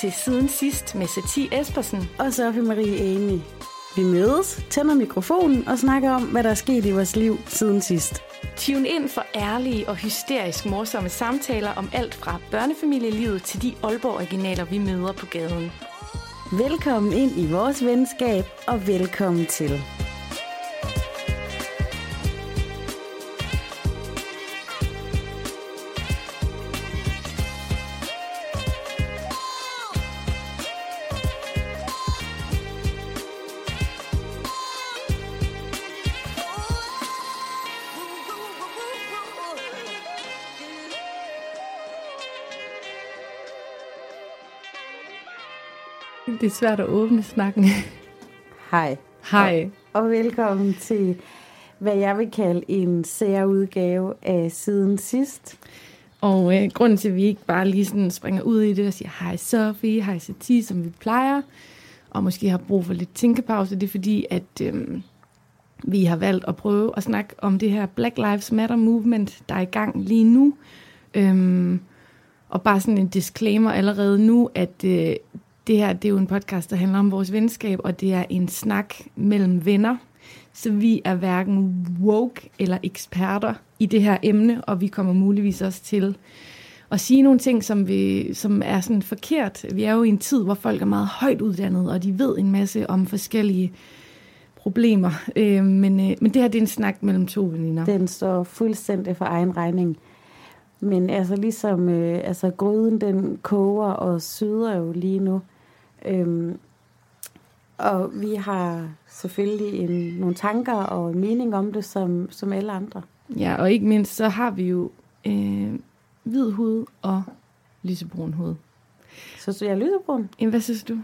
til Siden Sidst med Satie Espersen. Og Sofie Marie Amy. Vi mødes, tænder mikrofonen og snakker om, hvad der er sket i vores liv siden sidst. Tune ind for ærlige og hysterisk morsomme samtaler om alt fra børnefamilielivet til de Aalborg-originaler, vi møder på gaden. Velkommen ind i vores venskab, og velkommen til. Er svært at åbne snakken. Hej. Hej. Og, og velkommen til, hvad jeg vil kalde en særudgave af siden sidst. Og øh, grunden til, at vi ikke bare lige sådan springer ud i det og siger, hej Sofie, hej Satie, som vi plejer, og måske har brug for lidt tænkepause, det er fordi, at øh, vi har valgt at prøve at snakke om det her Black Lives Matter movement, der er i gang lige nu. Øhm, og bare sådan en disclaimer allerede nu, at øh, det her det er jo en podcast, der handler om vores venskab, og det er en snak mellem venner. Så vi er hverken woke eller eksperter i det her emne, og vi kommer muligvis også til at sige nogle ting, som, vi, som er sådan forkert. Vi er jo i en tid, hvor folk er meget højt uddannet, og de ved en masse om forskellige problemer. Øh, men, øh, men det her det er en snak mellem to veninder. Den står fuldstændig for egen regning. Men altså ligesom øh, altså gryden, den koger og syder jo lige nu. Øhm, og vi har selvfølgelig en, nogle tanker og en mening om det, som, som alle andre. Ja, og ikke mindst, så har vi jo øh, hvid hud og lysebrun hud. Så du, jeg er lysebrun? Jamen, hvad synes du?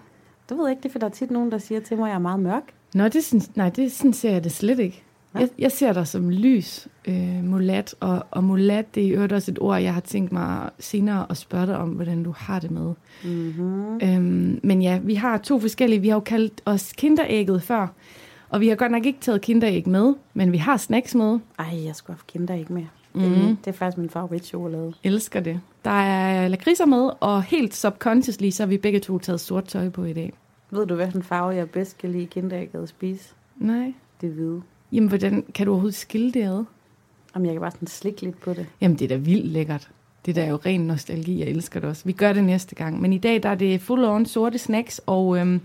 Det ved jeg ikke, det er, for der er tit nogen, der siger til mig, at jeg er meget mørk. Nå, det synes, nej, det ser jeg det slet ikke. Jeg, jeg ser dig som lys, øh, mulat, og, og mulat, det er jo også et ord, jeg har tænkt mig senere at spørge dig om, hvordan du har det med. Mm-hmm. Øhm, men ja, vi har to forskellige, vi har jo kaldt os kinderægget før, og vi har godt nok ikke taget kinderæg med, men vi har snacks med. Ej, jeg skulle have kinder ikke mere. Mhm. Mm. Det er faktisk min favoritchokolade. Elsker det. Der er lakridser med, og helt subconsciously, så har vi begge to taget sort tøj på i dag. Ved du, hvilken farve jeg bedst kan lide kinderægget at spise? Nej. Det hvide. Jamen, hvordan kan du overhovedet skille det ad? Om jeg kan bare sådan slikke lidt på det. Jamen, det er da vildt lækkert. Det der er jo ren nostalgi, jeg elsker det også. Vi gør det næste gang. Men i dag, der er det full on sorte snacks, og øhm,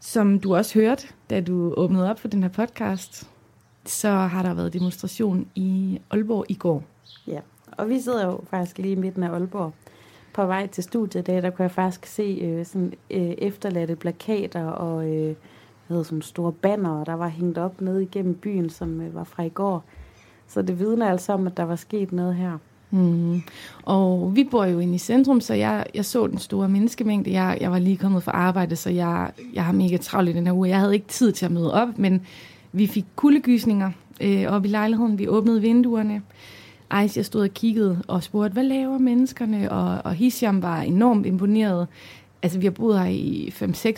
som du også hørte, da du åbnede op for den her podcast, så har der været demonstration i Aalborg i går. Ja, og vi sidder jo faktisk lige i midten af Aalborg. På vej til studiet i dag, der kunne jeg faktisk se øh, sådan øh, efterladte plakater og øh, hvad hedder, sådan store banner, der var hængt op ned igennem byen, som øh, var fra i går. Så det vidner altså om, at der var sket noget her. Mm. Og vi bor jo inde i centrum, så jeg, jeg så den store menneskemængde. Jeg, jeg var lige kommet fra arbejde, så jeg, jeg har mega travlt i den her uge. Jeg havde ikke tid til at møde op, men vi fik kuldegysninger øh, op i lejligheden. Vi åbnede vinduerne. Ejs, jeg stod og kiggede og spurgte, hvad laver menneskerne? Og, og Hisham var enormt imponeret. Altså, vi har boet her i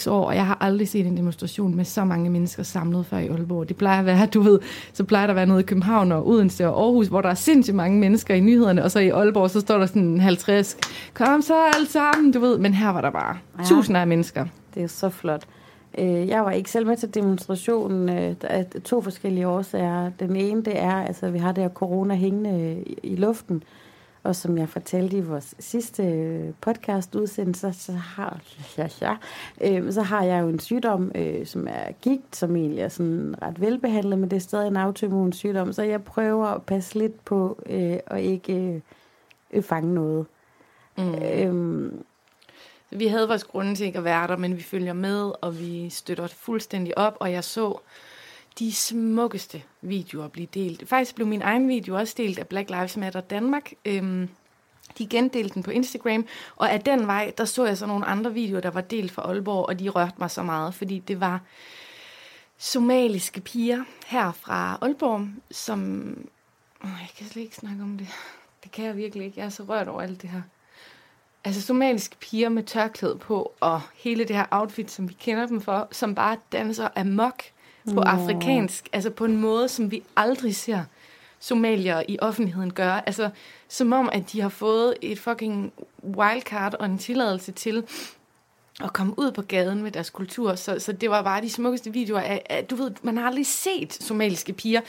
5-6 år, og jeg har aldrig set en demonstration med så mange mennesker samlet før i Aalborg. Det plejer at være, du ved, så plejer der at være noget i København og Odense og Aarhus, hvor der er sindssygt mange mennesker i nyhederne, og så i Aalborg, så står der sådan 50, kom så alle sammen, du ved. Men her var der bare Ja. tusinder af mennesker. Det er så flot. Øh, Jeg var ikke selv med til demonstrationen. øh, er to forskellige årsager. Den ene, det er, altså vi har det her corona hængende i luften. Og som jeg fortalte i vores sidste øh, podcast udsendelse, så har, ja, ja, øh, så har jeg jo en sygdom, øh, som er gigt, som egentlig er sådan ret velbehandlet, men det er stadig en autoimmun sygdom. Så jeg prøver at passe lidt på øh, og ikke øh, øh, fange noget. Mm. Øhm, Vi havde vores grunde til ikke at være der, men vi følger med, og vi støtter fuldstændig op, og jeg så de smukkeste videoer blive delt. Faktisk blev min egen video også delt af Black Lives Matter Danmark. Øhm, de gendelte den på Instagram, og af den vej, der så jeg så nogle andre videoer, der var delt fra Aalborg, og de rørte mig så meget, fordi det var somaliske piger her fra Aalborg, som... Åh, jeg kan slet ikke snakke om det. Det kan jeg virkelig ikke. Jeg er så rørt over alt det her. Altså somaliske piger med tørklæde på, og hele det her outfit, som vi kender dem for, som bare danser amok på Nå. afrikansk, altså på en måde, som vi aldrig ser somalier i offentligheden gør. Altså, som om, at de har fået et fucking wildcard og en tilladelse til at komme ud på gaden med deres kultur. Så, så det var bare de smukkeste videoer af, af, du ved, man har aldrig set somaliske piger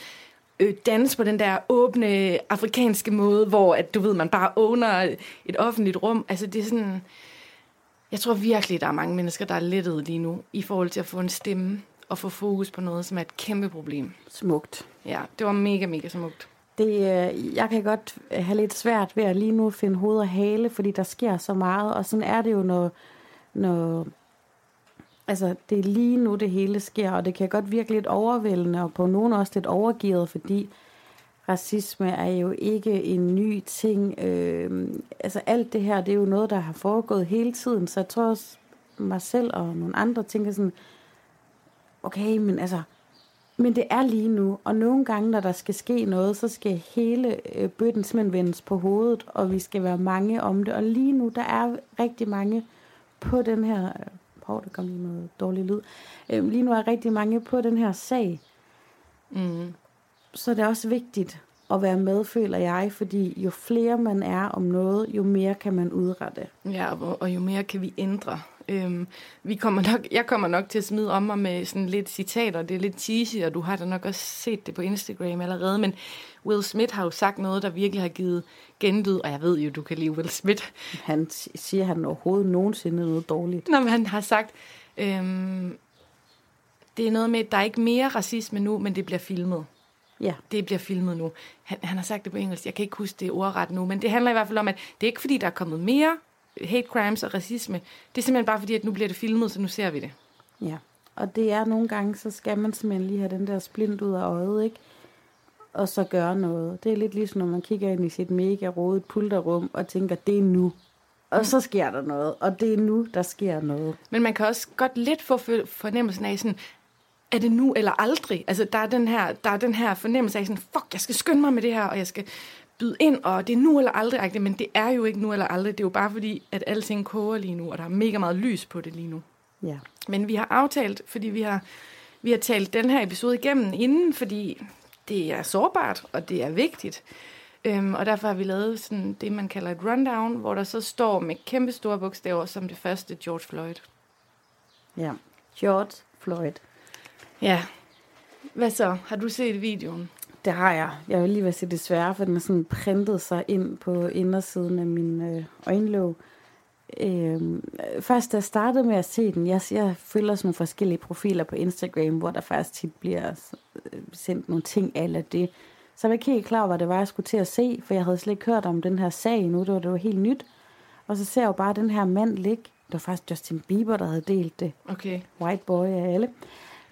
øh, danse på den der åbne afrikanske måde, hvor at, du ved, man bare owner et offentligt rum. Altså det er sådan, jeg tror virkelig, der er mange mennesker, der er lettet lige nu, i forhold til at få en stemme og få fokus på noget, som er et kæmpe problem. Smukt. Ja, det var mega, mega smukt. Det, øh, jeg kan godt have lidt svært ved at lige nu finde hoved og hale, fordi der sker så meget, og sådan er det jo, når, når altså, det er lige nu, det hele sker, og det kan godt virke lidt overvældende, og på nogen også lidt overgivet, fordi racisme er jo ikke en ny ting. Øh, altså alt det her, det er jo noget, der har foregået hele tiden, så jeg tror også, mig selv og nogle andre tænker sådan, okay, men altså, men det er lige nu, og nogle gange, når der skal ske noget, så skal hele øh, bøtten simpelthen vendes på hovedet, og vi skal være mange om det. Og lige nu, der er rigtig mange på den her... Hov, der kom lige noget dårlig lyd. Øh, lige nu er rigtig mange på den her sag. Mm. Så det er også vigtigt at være med, føler jeg, fordi jo flere man er om noget, jo mere kan man udrette. Ja, og, og jo mere kan vi ændre. Øhm, vi kommer nok, jeg kommer nok til at smide om mig med sådan lidt citater. Det er lidt cheesy, og du har da nok også set det på Instagram allerede. Men Will Smith har jo sagt noget, der virkelig har givet gendyd. Og jeg ved jo, du kan lide Will Smith. Han siger han overhovedet nogensinde noget dårligt. Nå, men han har sagt, øhm, det er noget med, at der er ikke mere racisme nu, men det bliver filmet. Ja. Det bliver filmet nu. Han, han har sagt det på engelsk. Jeg kan ikke huske det ordret nu, men det handler i hvert fald om, at det er ikke fordi, der er kommet mere hate crimes og racisme. Det er simpelthen bare fordi, at nu bliver det filmet, så nu ser vi det. Ja, og det er nogle gange, så skal man simpelthen lige have den der splint ud af øjet, ikke? Og så gøre noget. Det er lidt ligesom, når man kigger ind i sit mega rodet pulterrum og tænker, det er nu. Og så sker der noget, og det er nu, der sker noget. Men man kan også godt lidt få fornemmelsen af sådan, er det nu eller aldrig? Altså, der er den her, der er den her fornemmelse af sådan, fuck, jeg skal skynde mig med det her, og jeg skal byde ind, og det er nu eller aldrig, men det er jo ikke nu eller aldrig. Det er jo bare fordi, at alting koger lige nu, og der er mega meget lys på det lige nu. Ja. Men vi har aftalt, fordi vi har, vi har talt den her episode igennem inden, fordi det er sårbart, og det er vigtigt. Øhm, og derfor har vi lavet sådan det, man kalder et rundown, hvor der så står med kæmpe store bogstaver som det første George Floyd. Ja, George Floyd. Ja. Hvad så? Har du set videoen? Det har jeg. Jeg vil lige være sige desværre, for den er sådan printet sig ind på indersiden af min øh, øjenlåg. Øhm, først da jeg startede med at se den, jeg, jeg følger sådan nogle forskellige profiler på Instagram, hvor der faktisk tit bliver øh, sendt nogle ting af det. Så jeg var ikke helt klar over, hvad det var, jeg skulle til at se, for jeg havde slet ikke hørt om den her sag nu, det var, det var helt nyt. Og så ser jeg jo bare den her mand ligge. Det var faktisk Justin Bieber, der havde delt det. Okay. White boy af alle.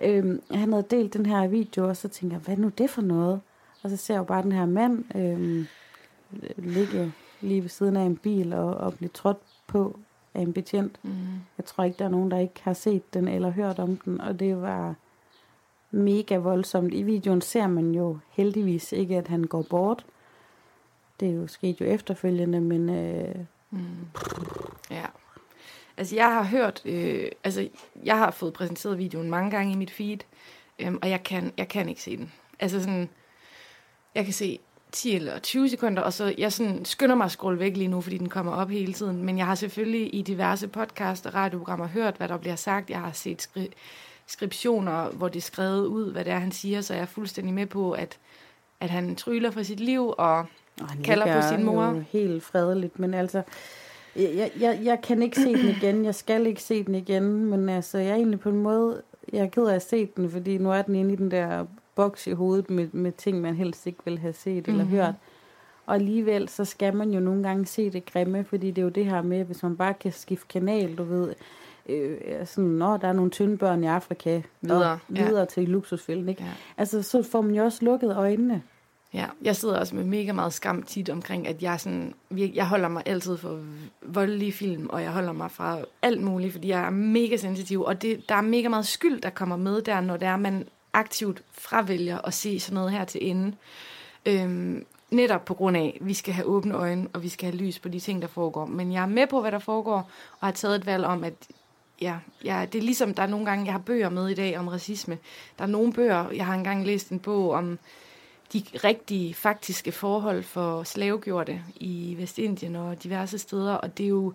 Øhm, han havde delt den her video, og så tænker jeg, hvad er nu det for noget? Og så ser jeg jo bare den her mand øhm, ligge lige ved siden af en bil og, og blive trådt på af en betjent. Mm. Jeg tror ikke, der er nogen, der ikke har set den eller hørt om den, og det var mega voldsomt. I videoen ser man jo heldigvis ikke, at han går bort. Det er jo sket jo efterfølgende, men... Øh, mm. Ja. Altså, jeg har hørt, øh, altså, jeg har fået præsenteret videoen mange gange i mit feed, øh, og jeg kan, jeg kan ikke se den. Altså sådan, jeg kan se 10 eller 20 sekunder, og så jeg sådan skynder mig at scrolle væk lige nu, fordi den kommer op hele tiden. Men jeg har selvfølgelig i diverse podcast og radioprogrammer hørt, hvad der bliver sagt. Jeg har set skri- skriptioner, hvor det er skrevet ud, hvad det er, han siger, så jeg er fuldstændig med på, at, at han tryller for sit liv og, og han kalder på sin mor. helt fredeligt, men altså, jeg, jeg, jeg kan ikke se den igen, jeg skal ikke se den igen, men altså, jeg er egentlig på en måde, jeg er ked af at se den, fordi nu er den inde i den der boks i hovedet med, med ting, man helst ikke vil have set eller mm-hmm. hørt. Og alligevel, så skal man jo nogle gange se det grimme, fordi det er jo det her med, hvis man bare kan skifte kanal, du ved, øh, sådan, når der er nogle tynde børn i Afrika, videre, videre ja. til luksusfælden, ikke? Ja. Altså, så får man jo også lukket øjnene. Ja, jeg sidder også med mega meget skam tit omkring, at jeg, sådan, jeg holder mig altid for voldelige film, og jeg holder mig fra alt muligt, fordi jeg er mega sensitiv, og det, der er mega meget skyld, der kommer med der, når det er, man aktivt fravælger at se sådan noget her til ende. Øhm, netop på grund af, at vi skal have åbne øjne, og vi skal have lys på de ting, der foregår. Men jeg er med på, hvad der foregår, og har taget et valg om, at ja, ja, det er ligesom, der er nogle gange, jeg har bøger med i dag om racisme. Der er nogle bøger, jeg har engang læst en bog om de rigtige, faktiske forhold for slavegjorte i Vestindien og diverse steder. Og det er jo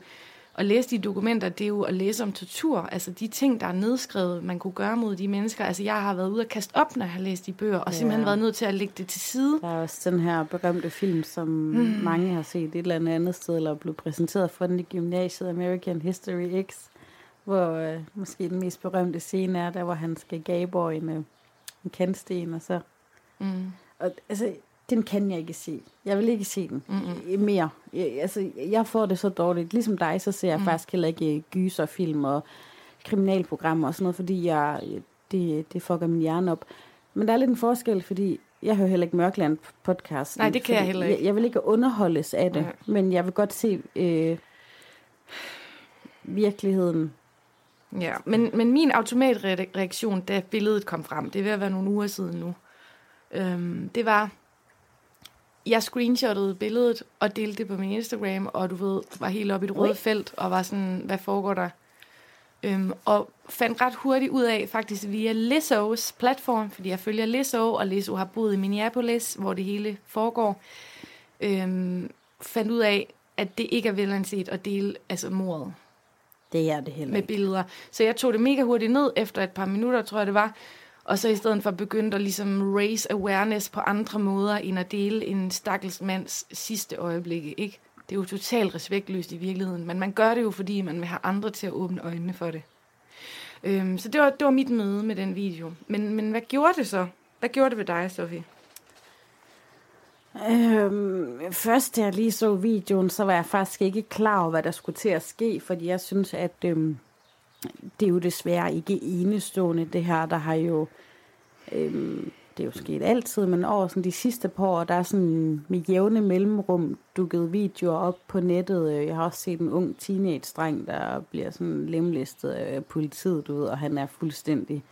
at læse de dokumenter, det er jo at læse om tortur. Altså de ting, der er nedskrevet, man kunne gøre mod de mennesker. Altså jeg har været ude at kaste op, når jeg har læst de bøger, og ja. simpelthen været nødt til at lægge det til side. Der er også den her berømte film, som mm. mange har set et eller andet andet sted, eller blevet præsenteret for den i gymnasiet, American History X, hvor øh, måske den mest berømte scene er, der hvor han skal gabe en, øh, en kantsten, og så... Mm. Og, altså, den kan jeg ikke se. Jeg vil ikke se den Mm-mm. mere. Jeg, altså, jeg får det så dårligt. Ligesom dig, så ser jeg mm. faktisk heller ikke gyserfilm og kriminalprogrammer og sådan noget, fordi jeg, det, det fucker min hjerne op. Men der er lidt en forskel, fordi jeg hører heller ikke Mørkland podcast. Nej, det kan jeg heller ikke. Jeg, jeg vil ikke underholdes af det, Nej. men jeg vil godt se øh, virkeligheden. Ja, men, men min automatreaktion, da billedet kom frem, det er ved at være nogle uger siden nu, øhm, det var, jeg screenshottede billedet og delte det på min Instagram, og du ved, var helt oppe i et rødt felt, og var sådan, hvad foregår der? Øhm, og fandt ret hurtigt ud af, faktisk via Lizzo's platform, fordi jeg følger Lizzo, og Lizzo har boet i Minneapolis, hvor det hele foregår, øhm, fandt ud af, at det ikke er velanset at dele altså mordet. Det er det heller Med billeder. Så jeg tog det mega hurtigt ned, efter et par minutter, tror jeg det var, og så i stedet for begyndt at ligesom raise awareness på andre måder, end at dele en stakkels mands sidste øjeblikke, ikke? Det er jo totalt respektløst i virkeligheden, men man gør det jo, fordi man vil have andre til at åbne øjnene for det. Øhm, så det var, det var mit møde med den video. Men, men hvad gjorde det så? Hvad gjorde det ved dig, Sofie? Øhm, først da jeg lige så videoen, så var jeg faktisk ikke klar over, hvad der skulle til at ske, fordi jeg synes, at øhm, det er jo desværre ikke enestående, det her. Der har jo, øhm, det er jo sket altid, men over sådan de sidste par år, der er sådan med jævne mellemrum dukket videoer op på nettet. Jeg har også set en ung teenage-dreng, der bliver sådan lemlæstet af politiet, du ved, og han er fuldstændig,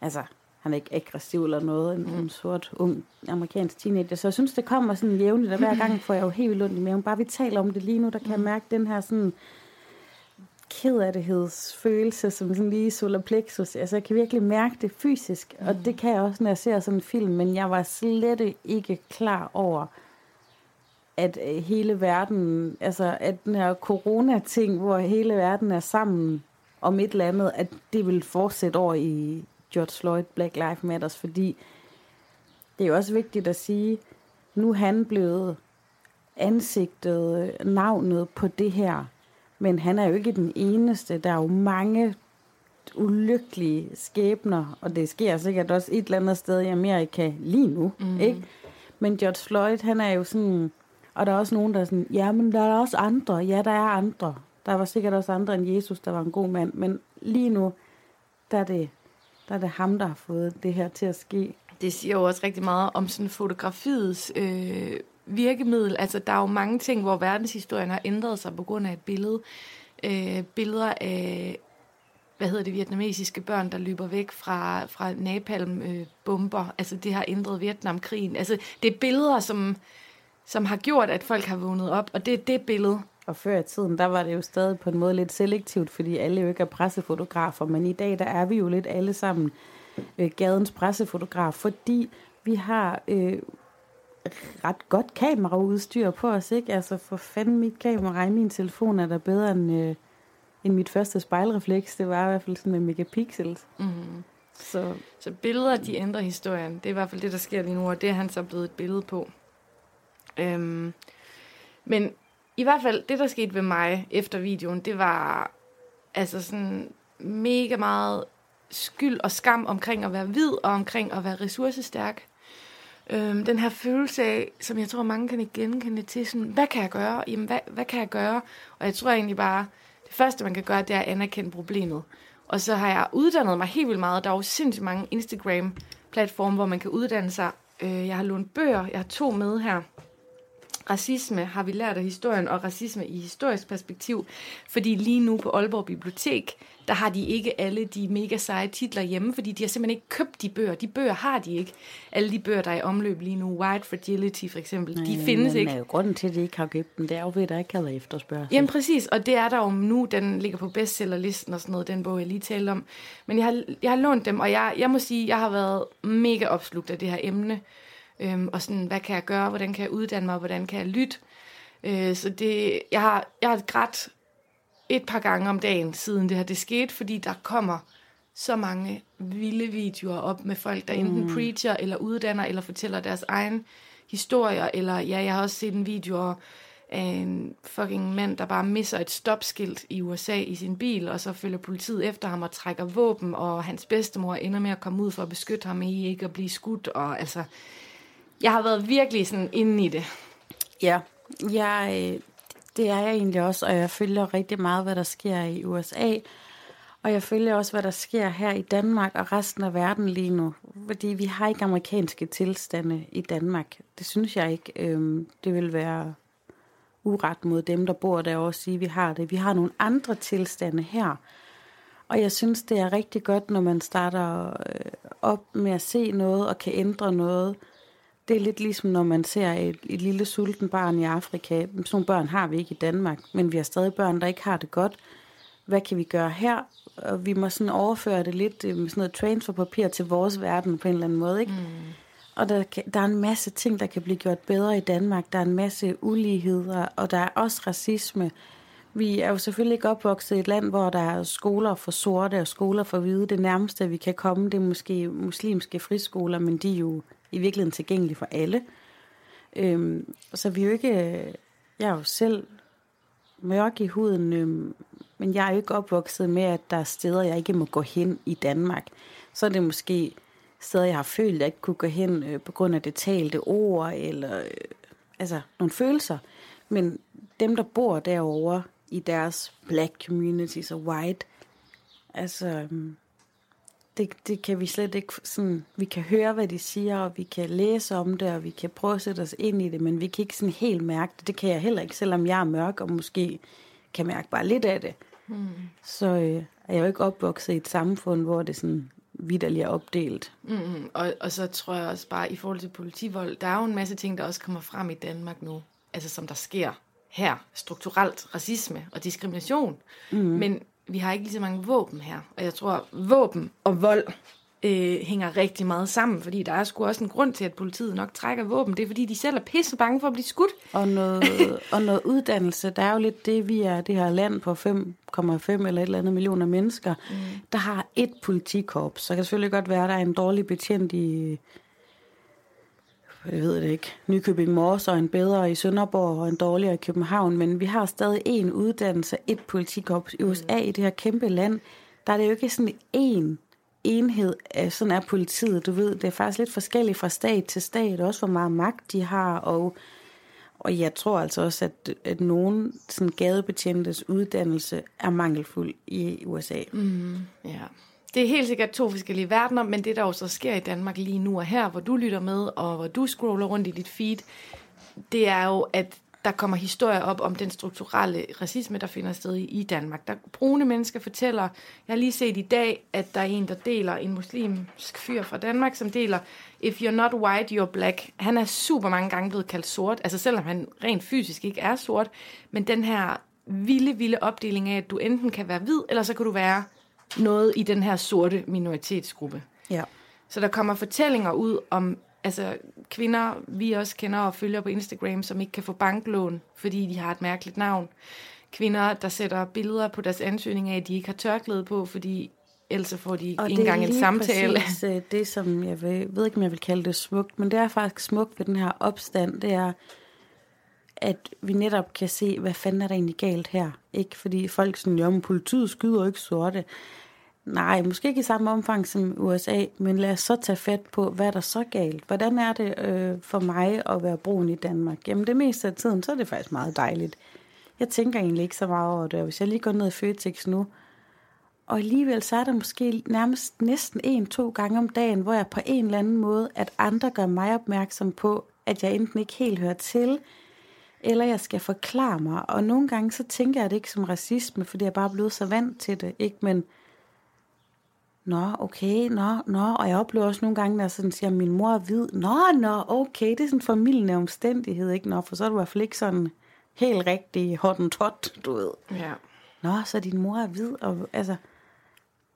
altså, han er ikke aggressiv eller noget, en, en sort, ung amerikansk teenager. Så jeg synes, det kommer sådan jævnligt, og hver gang får jeg jo helt vildt ondt i maven. Bare vi taler om det lige nu, der kan jeg mærke den her sådan følelse, som sådan lige solar plexus. Altså, jeg kan virkelig mærke det fysisk, mm. og det kan jeg også, når jeg ser sådan en film, men jeg var slet ikke klar over, at øh, hele verden, altså at den her corona-ting, hvor hele verden er sammen om et eller andet, at det vil fortsætte over i George Floyd Black Lives Matters, fordi det er jo også vigtigt at sige, nu er han blevet ansigtet, navnet på det her, men han er jo ikke den eneste. Der er jo mange ulykkelige skæbner, og det sker sikkert også et eller andet sted i Amerika lige nu, mm. ikke? Men George Floyd, han er jo sådan, og der er også nogen, der er sådan, ja, men der er også andre. Ja, der er andre. Der var sikkert også andre end Jesus, der var en god mand, men lige nu, der er det, der er det ham, der har fået det her til at ske. Det siger jo også rigtig meget om sådan fotografiets øh, virkemiddel. Altså, der er jo mange ting, hvor verdenshistorien har ændret sig på grund af et billede. Øh, billeder af, hvad hedder det, vietnamesiske børn, der løber væk fra, fra napalm-bomber. Øh, altså, det har ændret Vietnamkrigen. Altså, det er billeder, som, som har gjort, at folk har vågnet op, og det er det billede. Og før i tiden, der var det jo stadig på en måde lidt selektivt, fordi alle jo ikke er pressefotografer, men i dag, der er vi jo lidt alle sammen øh, gadens pressefotograf, fordi vi har øh, ret godt kameraudstyr på os, ikke? Altså for fanden mit kamera i min telefon er der bedre end, øh, end mit første spejlrefleks. Det var i hvert fald sådan med megapixels. Mm-hmm. Så. så billeder, de ændrer historien. Det er i hvert fald det, der sker lige nu, og det er han så blevet et billede på. Øhm, men i hvert fald, det der skete ved mig efter videoen, det var altså sådan mega meget skyld og skam omkring at være hvid og omkring at være ressourcestærk. Øhm, den her følelse af, som jeg tror mange kan genkende til, sådan, hvad kan jeg gøre? Jamen, hvad, hvad kan jeg gøre? Og jeg tror egentlig bare, det første man kan gøre, det er at anerkende problemet. Og så har jeg uddannet mig helt vildt meget. Der er jo sindssygt mange Instagram-platforme, hvor man kan uddanne sig. Øh, jeg har lånt bøger, jeg har to med her. Racisme har vi lært af historien, og racisme i historisk perspektiv. Fordi lige nu på Aalborg Bibliotek, der har de ikke alle de mega seje titler hjemme, fordi de har simpelthen ikke købt de bøger. De bøger har de ikke. Alle de bøger, der er i omløb lige nu, White Fragility for eksempel, Nej, de findes men, ikke. Men grunden til, at de ikke har købt dem, det er jo ved, at der ikke har været efterspørgsel. Jamen præcis, og det er der jo nu. Den ligger på bestsellerlisten og sådan noget, den bog, jeg lige talte om. Men jeg har, jeg har lånt dem, og jeg, jeg må sige, jeg har været mega opslugt af det her emne. Øhm, og sådan, hvad kan jeg gøre, hvordan kan jeg uddanne mig, hvordan kan jeg lytte. Øh, så det, jeg har, jeg har grædt et par gange om dagen, siden det her det skete, fordi der kommer så mange vilde videoer op med folk, der enten mm. preacher, eller uddanner, eller fortæller deres egen historier, eller ja, jeg har også set en video af en fucking mand, der bare misser et stopskilt i USA i sin bil, og så følger politiet efter ham og trækker våben, og hans bedstemor ender med at komme ud for at beskytte ham i ikke at blive skudt, og altså, jeg har været virkelig sådan inde i det. Ja, jeg, det er jeg egentlig også, og jeg følger rigtig meget, hvad der sker i USA, og jeg følger også, hvad der sker her i Danmark og resten af verden lige nu. Fordi vi har ikke amerikanske tilstande i Danmark. Det synes jeg ikke. Øhm, det vil være uret mod dem, der bor der og sige, at vi har det. Vi har nogle andre tilstande her. Og jeg synes, det er rigtig godt, når man starter øh, op med at se noget og kan ændre noget. Det er lidt ligesom, når man ser et, et lille sulten barn i Afrika. Sådan nogle børn har vi ikke i Danmark, men vi har stadig børn, der ikke har det godt. Hvad kan vi gøre her? Og vi må sådan overføre det lidt øh, med sådan noget transferpapir til vores verden på en eller anden måde, ikke? Mm. Og der, der er en masse ting, der kan blive gjort bedre i Danmark. Der er en masse uligheder, og der er også racisme. Vi er jo selvfølgelig ikke opvokset i et land, hvor der er skoler for sorte og skoler for hvide. Det nærmeste, vi kan komme, det er måske muslimske friskoler, men de er jo i virkeligheden tilgængelig for alle. Øhm, så vi er jo ikke... Øh, jeg er jo selv mørk i huden, øhm, men jeg er jo ikke opvokset med, at der er steder, jeg ikke må gå hen i Danmark. Så er det måske steder, jeg har følt, at jeg ikke kunne gå hen øh, på grund af det talte ord, eller øh, altså nogle følelser. Men dem, der bor derovre i deres black communities og white, altså, øhm, det, det kan vi slet ikke sådan, vi kan høre, hvad de siger, og vi kan læse om det, og vi kan prøve at sætte os ind i det, men vi kan ikke sådan helt mærke det. Det kan jeg heller ikke, selvom jeg er mørk, og måske kan mærke bare lidt af det. Mm. Så øh, er jeg jo ikke opvokset i et samfund, hvor det sådan vidderligt er opdelt. Mm, og, og så tror jeg også bare, i forhold til politivold, der er jo en masse ting, der også kommer frem i Danmark nu, altså som der sker her, strukturelt racisme og diskrimination. Mm. Men vi har ikke lige så mange våben her, og jeg tror, våben og vold øh, hænger rigtig meget sammen, fordi der er sgu også en grund til, at politiet nok trækker våben. Det er, fordi de selv er pisse bange for at blive skudt. Og noget, og noget uddannelse. Der er jo lidt det, vi er det her land på 5,5 eller et eller andet millioner mennesker, mm. der har et politikorps. Så kan det selvfølgelig godt være, at der er en dårlig betjent i jeg ved det ikke, Nykøbing Mors og en bedre i Sønderborg og en dårligere i København, men vi har stadig en uddannelse, et politikorps i USA mm. i det her kæmpe land. Der er det jo ikke sådan en enhed, sådan er politiet, du ved, det er faktisk lidt forskelligt fra stat til stat, også hvor meget magt de har, og, og jeg tror altså også, at, at nogen sådan gadebetjentes uddannelse er mangelfuld i USA. Mm, ja. Det er helt sikkert to forskellige verdener, men det der også sker i Danmark lige nu og her, hvor du lytter med, og hvor du scroller rundt i dit feed, det er jo, at der kommer historier op om den strukturelle racisme, der finder sted i, i Danmark. Der brune mennesker fortæller, jeg har lige set i dag, at der er en, der deler, en muslimsk fyr fra Danmark, som deler, if you're not white, you're black. Han er super mange gange blevet kaldt sort, altså selvom han rent fysisk ikke er sort, men den her vilde, vilde opdeling af, at du enten kan være hvid, eller så kan du være noget i den her sorte minoritetsgruppe. Ja. Så der kommer fortællinger ud om altså kvinder, vi også kender og følger på Instagram, som ikke kan få banklån, fordi de har et mærkeligt navn. Kvinder, der sætter billeder på deres ansøgning af, at de ikke har tørklæde på, fordi ellers får de ikke engang en samtale. Og det er det, som jeg ved, ved ikke, om jeg vil kalde det smukt, men det er faktisk smukt ved den her opstand, det er, at vi netop kan se, hvad fanden er der egentlig galt her. Ikke fordi folk sådan, jamen politiet skyder ikke sorte. Nej, måske ikke i samme omfang som USA, men lad os så tage fat på, hvad er der så galt? Hvordan er det øh, for mig at være brun i Danmark? Jamen det meste af tiden, så er det faktisk meget dejligt. Jeg tænker egentlig ikke så meget over det, hvis jeg lige går ned i Føtex nu, og alligevel så er der måske nærmest næsten en-to gange om dagen, hvor jeg på en eller anden måde, at andre gør mig opmærksom på, at jeg enten ikke helt hører til, eller jeg skal forklare mig. Og nogle gange så tænker jeg det ikke som racisme, fordi jeg bare er blevet så vant til det. Ikke? Men Nå, okay, nå, nå. Og jeg oplever også nogle gange, når jeg sådan siger, min mor er hvid. Nå, nå, okay, det er sådan en familien omstændighed, ikke? Nå, for så er du i hvert fald ikke sådan helt rigtig hot tot, du ved. Ja. Nå, så din mor er hvid, og altså...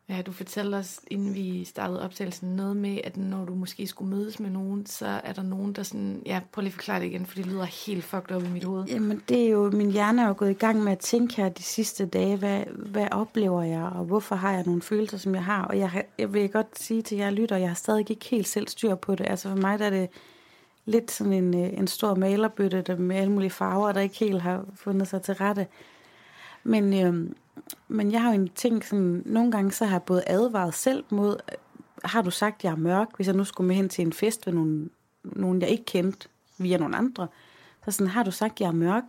Ja, du fortalte os, inden vi startede optagelsen, noget med, at når du måske skulle mødes med nogen, så er der nogen, der sådan... Ja, prøv lige at forklare det igen, for det lyder helt fucked op i mit hoved. Jamen, det er jo... Min hjerne er jo gået i gang med at tænke her de sidste dage. Hvad, hvad oplever jeg, og hvorfor har jeg nogle følelser, som jeg har? Og jeg, jeg vil godt sige til jer lytter, jeg har stadig ikke helt selv styr på det. Altså for mig der er det lidt sådan en, øh, en stor malerbøtte der med alle mulige farver, der ikke helt har fundet sig til rette. Men, øhm, men jeg har jo en ting, sådan, nogle gange så har jeg både advaret selv mod, har du sagt, at jeg er mørk, hvis jeg nu skulle med hen til en fest ved nogen, nogen, jeg ikke kendte via nogle andre. Så sådan, har du sagt, at jeg er mørk?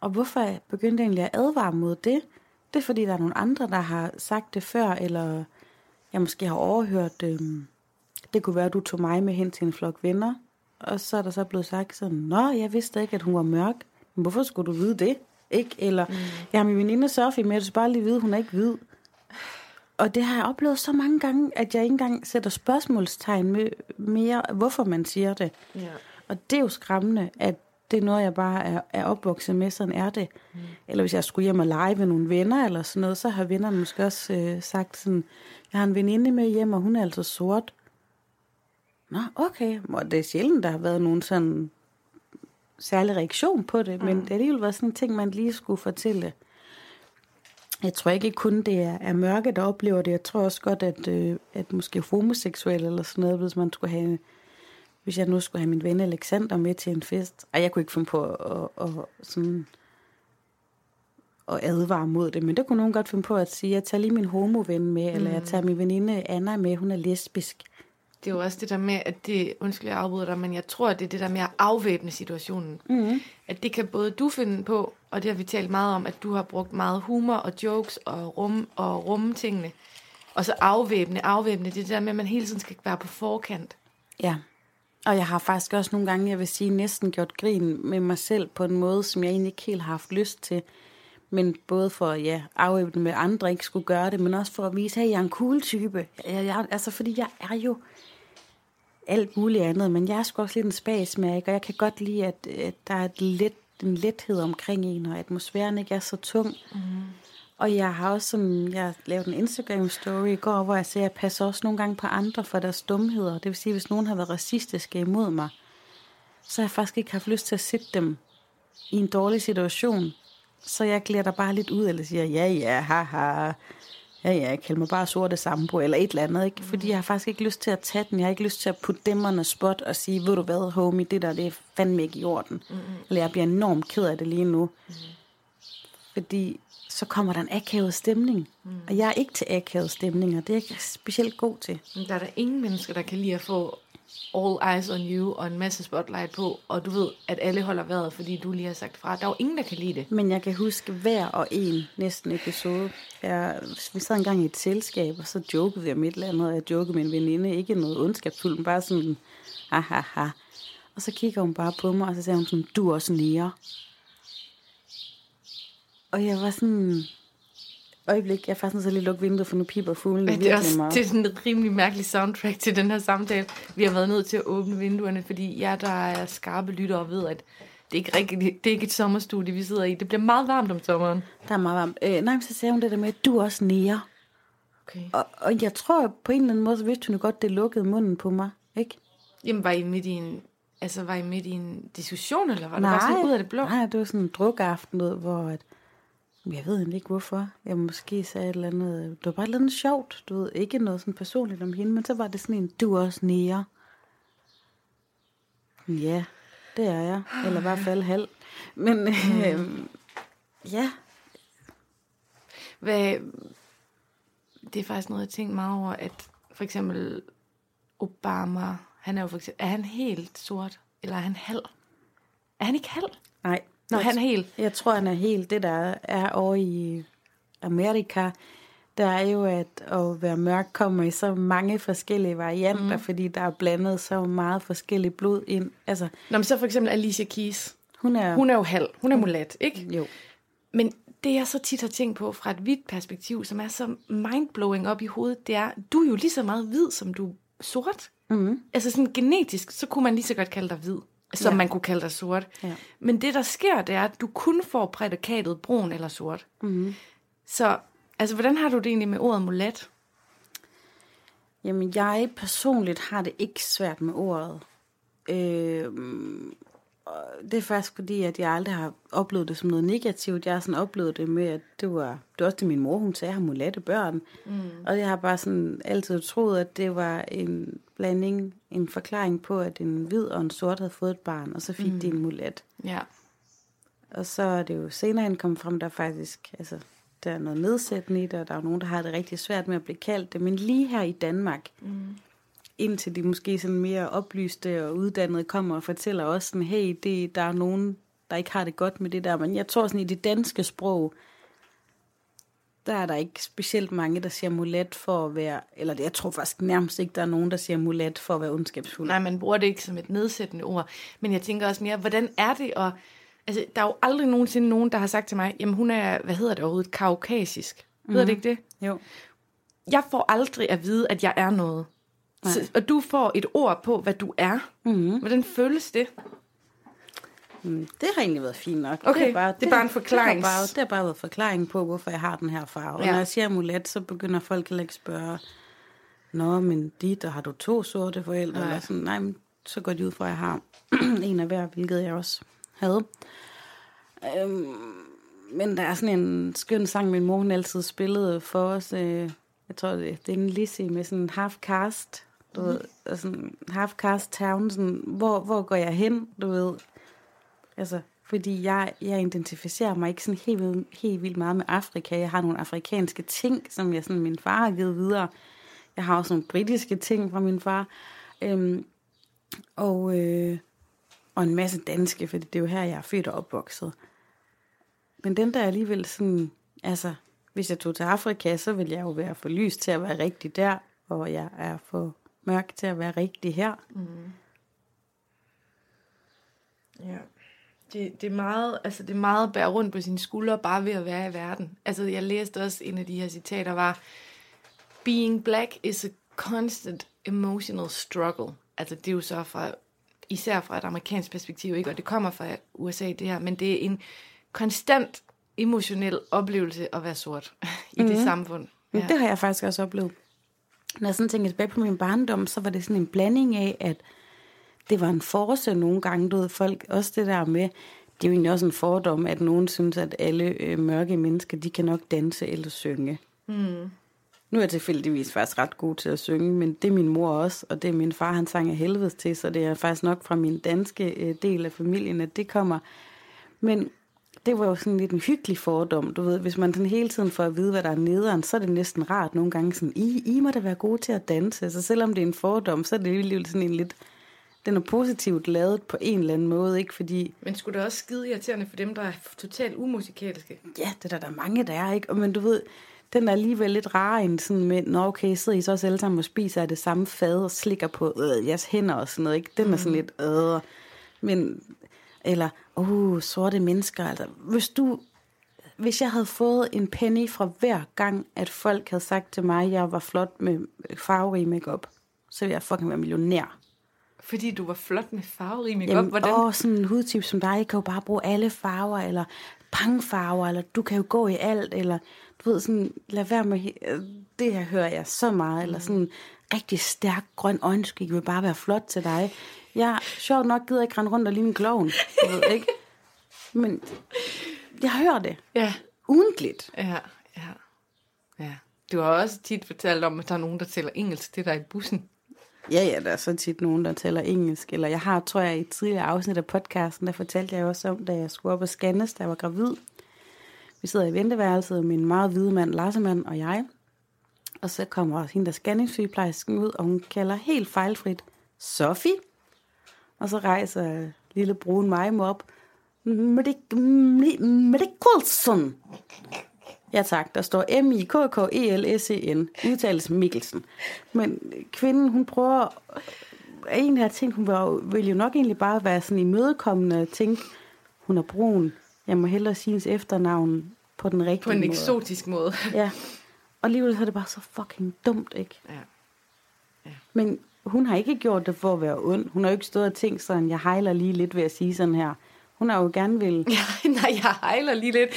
Og hvorfor jeg begyndte jeg egentlig at advare mod det? Det er fordi, der er nogle andre, der har sagt det før, eller jeg måske har overhørt, øh, det kunne være, at du tog mig med hen til en flok venner, og så er der så blevet sagt sådan, Nå, jeg vidste ikke, at hun var mørk. Men hvorfor skulle du vide det? Ikke? Eller, mm. jeg har min veninde Sofie med, du skal bare lige vide, hun er ikke hvid. Og det har jeg oplevet så mange gange, at jeg ikke engang sætter spørgsmålstegn med mere, hvorfor man siger det. Ja. Og det er jo skræmmende, at det er noget, jeg bare er, er opvokset med, sådan er det. Mm. Eller hvis jeg skulle hjem og lege med nogle venner eller sådan noget, så har vennerne måske også øh, sagt sådan, jeg har en veninde med hjem, og hun er altså sort. Nå, okay. Og det er sjældent, der har været nogen sådan særlig reaktion på det, mm. men det har alligevel været sådan en ting, man lige skulle fortælle. Jeg tror ikke kun, det er, er mørke, der oplever det. Jeg tror også godt, at, øh, at måske homoseksuelle eller sådan noget, hvis man skulle have hvis jeg nu skulle have min ven Alexander med til en fest, og jeg kunne ikke finde på at, at, at, sådan, at advare mod det, men der kunne nogen godt finde på at sige, jeg tager lige min homoven med, mm. eller jeg tager min veninde Anna med, hun er lesbisk. Det er jo også det der med, at det, undskyld jeg afbryder dig, men jeg tror, at det er det der med at afvæbne situationen. Mm. At det kan både du finde på, og det har vi talt meget om, at du har brugt meget humor og jokes og rum og rumme tingene. Og så afvæbne, afvæbne, det er det der med, at man hele tiden skal være på forkant. Ja, og jeg har faktisk også nogle gange, jeg vil sige, næsten gjort grin med mig selv på en måde, som jeg egentlig ikke helt har haft lyst til. Men både for at ja, afvæbne med, andre ikke skulle gøre det, men også for at vise, at jeg er en cool type. Jeg, jeg, altså, fordi jeg er jo alt muligt andet, men jeg er sgu også lidt en spasmærke, og jeg kan godt lide, at, at der er et let, en lethed omkring en, og atmosfæren ikke er så tung. Mm. Og jeg har også sådan, jeg lavede en Instagram-story i går, hvor jeg siger, at jeg passer også nogle gange på andre for deres dumheder. Det vil sige, hvis nogen har været racistiske imod mig, så har jeg faktisk ikke haft lyst til at sætte dem i en dårlig situation. Så jeg glæder der bare lidt ud, eller siger, ja, ja, haha, ja, ja, kald mig bare sorte sambo, eller et eller andet, ikke? Fordi jeg har faktisk ikke lyst til at tage den. Jeg har ikke lyst til at putte dem on spot og sige, ved du hvad, homie, det der, det er fandme ikke i orden. Mm-hmm. Eller jeg bliver enormt ked af det lige nu. Mm-hmm. Fordi så kommer der en akavet stemning. Mm. Og jeg er ikke til akavet stemninger. Det er jeg ikke specielt god til. Men der er der ingen mennesker, der kan lide at få all eyes on you og en masse spotlight på, og du ved, at alle holder vejret, fordi du lige har sagt fra. Der er jo ingen, der kan lide det. Men jeg kan huske hver og en næsten episode. Jeg, vi sad engang i et selskab, og så jokede vi om et eller andet. Jeg jokede med en veninde. Ikke noget ondskabsfuldt, men bare sådan, ha, ha, ha. Og så kigger hun bare på mig, og så siger hun sådan, du er også nære. Og jeg var sådan... Øjeblik, jeg er faktisk nødt til at lige lukke vinduet, for nu piber fuglene Men det er også meget. det er sådan et rimelig mærkeligt soundtrack til den her samtale. Vi har været nødt til at åbne vinduerne, fordi jer, der er skarpe lyttere, ved, at det er ikke, rigtig, det er ikke et sommerstudie, vi sidder i. Det bliver meget varmt om sommeren. Der er meget varmt. Øh, nej, men så sagde hun det der med, at du er også nære. Okay. Og, og jeg tror på en eller anden måde, så vidste hun jo godt, det lukkede munden på mig. Ikke? Jamen, var I midt i en, altså, var I midt i en diskussion, eller var det bare sådan ud af det blå? Nej, det var sådan en drukaften, hvor at, jeg ved egentlig ikke hvorfor. Jeg måske sagde et eller andet, det var bare et eller andet sjovt, du ved, ikke noget sådan personligt om hende, men så var det sådan en, du er også nære. Ja, det er jeg. Eller i hvert fald halv. Men Mm. øh, ja, Hvad, det er faktisk noget, jeg tænkte meget over, at for eksempel Obama, han er jo for eksempel, er han helt sort, eller er han halv? Er han ikke halv? nej. Nå, han er helt. Jeg tror, han er helt det, der er over i Amerika. Der er jo, at at være mørk kommer i så mange forskellige varianter, mm. fordi der er blandet så meget forskelligt blod ind. Altså, Nå, men så for eksempel Alicia Keys. hun er... Hun er jo halv. Hun er mulat, ikke? Jo. Men det jeg så tit har tænkt på fra et hvidt perspektiv, som er så mindblowing op i hovedet, det er, du er jo lige så meget hvid, som du er sort. Mm. Altså sådan genetisk, så kunne man lige så godt kalde dig hvid, som ja. man kunne kalde dig sort. Ja. Men det, der sker, det er, at du kun får prædikatet brun eller sort. Mm. Så altså, hvordan har du det egentlig med ordet mulat? Jamen, jeg personligt har det ikke svært med ordet. Øh, det er faktisk fordi, at jeg aldrig har oplevet det som noget negativt. Jeg har sådan oplevet det med, at det var, det var også det min mor, hun sagde, jeg har mulatte børn. Mm. Og jeg har bare sådan altid troet, at det var en blanding, en forklaring på, at en hvid og en sort havde fået et barn, og så fik mm. de en mulat. Ja. Og så er det jo senere hen kommet frem, der faktisk, altså, der er noget nedsættende i det, og der er nogen, der har det rigtig svært med at blive kaldt det. Men lige her i Danmark, mm. Indtil de måske sådan mere oplyste og uddannede kommer og fortæller os sådan, hey, det, der er nogen, der ikke har det godt med det der. Men jeg tror sådan, i det danske sprog, der er der ikke specielt mange, der siger mulat for at være, eller jeg tror faktisk nærmest ikke, der er nogen, der siger mulat for at være ondskabsfuld. Nej, man bruger det ikke som et nedsættende ord. Men jeg tænker også mere, hvordan er det at... Altså, der er jo aldrig nogensinde nogen, der har sagt til mig, jamen hun er, hvad hedder det overhovedet, kaukasisk. Hedder det ikke det? Jo. Jeg får aldrig at vide, at jeg er noget. Så, og du får et ord på, hvad du er. Mm. Hvordan føles det? Mm, det har egentlig været fint nok. Okay, det er bare, det er bare en forklaring. Det har bare, det har bare været forklaring på, hvorfor jeg har den her farve. Ja. Og når jeg siger mulat, så begynder folk heller ikke at spørge, Nå, men dit, og har du to sorte forældre? Nej. Eller sådan, nej, men så går de ud fra, at jeg har en af hver, hvilket jeg også havde. Øhm, men der er sådan en skøn sang, min mor hun altid spillede for os. Øh, jeg tror, det, det er en Lizzie med sådan en half-cast, du ved, og sådan half-cast town, sådan, hvor, hvor går jeg hen, du ved. Altså, fordi jeg, jeg identificerer mig ikke sådan helt, vildt- helt vildt meget med Afrika. Jeg har nogle afrikanske ting, som jeg sådan, min far har givet videre. Jeg har også nogle britiske ting fra min far. Øhm, og, øh, og en masse danske, fordi det er jo her, jeg er født og opvokset. Men den der er alligevel sådan, altså, hvis jeg tog til Afrika, så ville jeg jo være for lys til at være rigtig der, og jeg er for mørk til at være rigtig her. Ja. Det, det, er meget, altså det er meget at bære rundt på sine skuldre, bare ved at være i verden. Altså, jeg læste også en af de her citater, var, Being black is a constant emotional struggle. Altså, det er jo så fra, især fra et amerikansk perspektiv, ikke? Og det kommer fra USA, det her, men det er en konstant emotionel oplevelse at være sort i mm. det samfund. Ja. Det har jeg faktisk også oplevet. Når jeg sådan tænker tilbage på min barndom, så var det sådan en blanding af, at det var en force nogle gange, du ved, folk, også det der med, det er jo egentlig også en fordom, at nogen synes, at alle øh, mørke mennesker, de kan nok danse eller synge. Mm. Nu er jeg tilfældigvis faktisk ret god til at synge, men det er min mor også, og det er min far, han sang af helvedes til, så det er faktisk nok fra min danske øh, del af familien, at det kommer. Men det var jo sådan lidt en hyggelig fordom, du ved, hvis man sådan hele tiden får at vide, hvad der er nederen, så er det næsten rart nogle gange sådan, I, I må da være gode til at danse, så selvom det er en fordom, så er det alligevel sådan en lidt, den er positivt lavet på en eller anden måde, ikke? Fordi, Men skulle det også skide irriterende for dem, der er totalt umusikalske? ja, det er der, der er mange, der er, ikke? Og, men du ved, den er alligevel lidt rar end sådan med, nå okay, sidder I så også alle sammen og spiser af det samme fad og slikker på øh, jeres hænder og sådan noget, ikke? Den er sådan lidt, øh, men, eller, uh, sorte mennesker, altså, hvis du, hvis jeg havde fået en penny fra hver gang, at folk havde sagt til mig, at jeg var flot med farverig makeup, så ville jeg fucking være millionær. Fordi du var flot med farverig makeup. Jamen, Hvordan? åh, sådan en hudtype som dig, kan jo bare bruge alle farver, eller pangfarver, eller du kan jo gå i alt, eller du ved, sådan, lad være med, øh, det her hører jeg så meget, eller sådan rigtig stærk grøn øjenskig vil bare være flot til dig. Jeg, sjovt nok, gider ikke rende rundt og ligne en klovn, du ved ikke. Men jeg hører det Ja, ugentligt. ja, ja, ja. Du har også tit fortalt om, at der er nogen, der tæller engelsk til dig i bussen. Ja, ja, der er så tit nogen, der taler engelsk. Eller jeg har, tror jeg, i et tidligere afsnit af podcasten, der fortalte jeg også om, da jeg skulle op og scannes, da jeg var gravid. Vi sidder i venteværelset, min meget hvide mand, Larsemand og jeg. Og så kommer hende der scanningssygeplejersken ud, og hun kalder helt fejlfrit, Sofie. Og så rejser lille brun mig op. Medikulsen. Ja tak, der står M-I-K-K-E-L-S-E-N. Udtales Mikkelsen. Men kvinden, hun prøver... En af ting, hun vil jo- vil jo nok egentlig bare være sådan imødekommende og tænke, hun er brun. Jeg må hellere sige hendes efternavn på den rigtige På en måde. eksotisk måde. Ja. Og alligevel så er det bare så fucking dumt, ikke? Ja. Men hun har ikke gjort det for at være ond. Hun har jo ikke stået og tænkt sådan, jeg hejler lige lidt ved at sige sådan her. Hun har jo gerne vil... Ja, nej, jeg hejler lige lidt.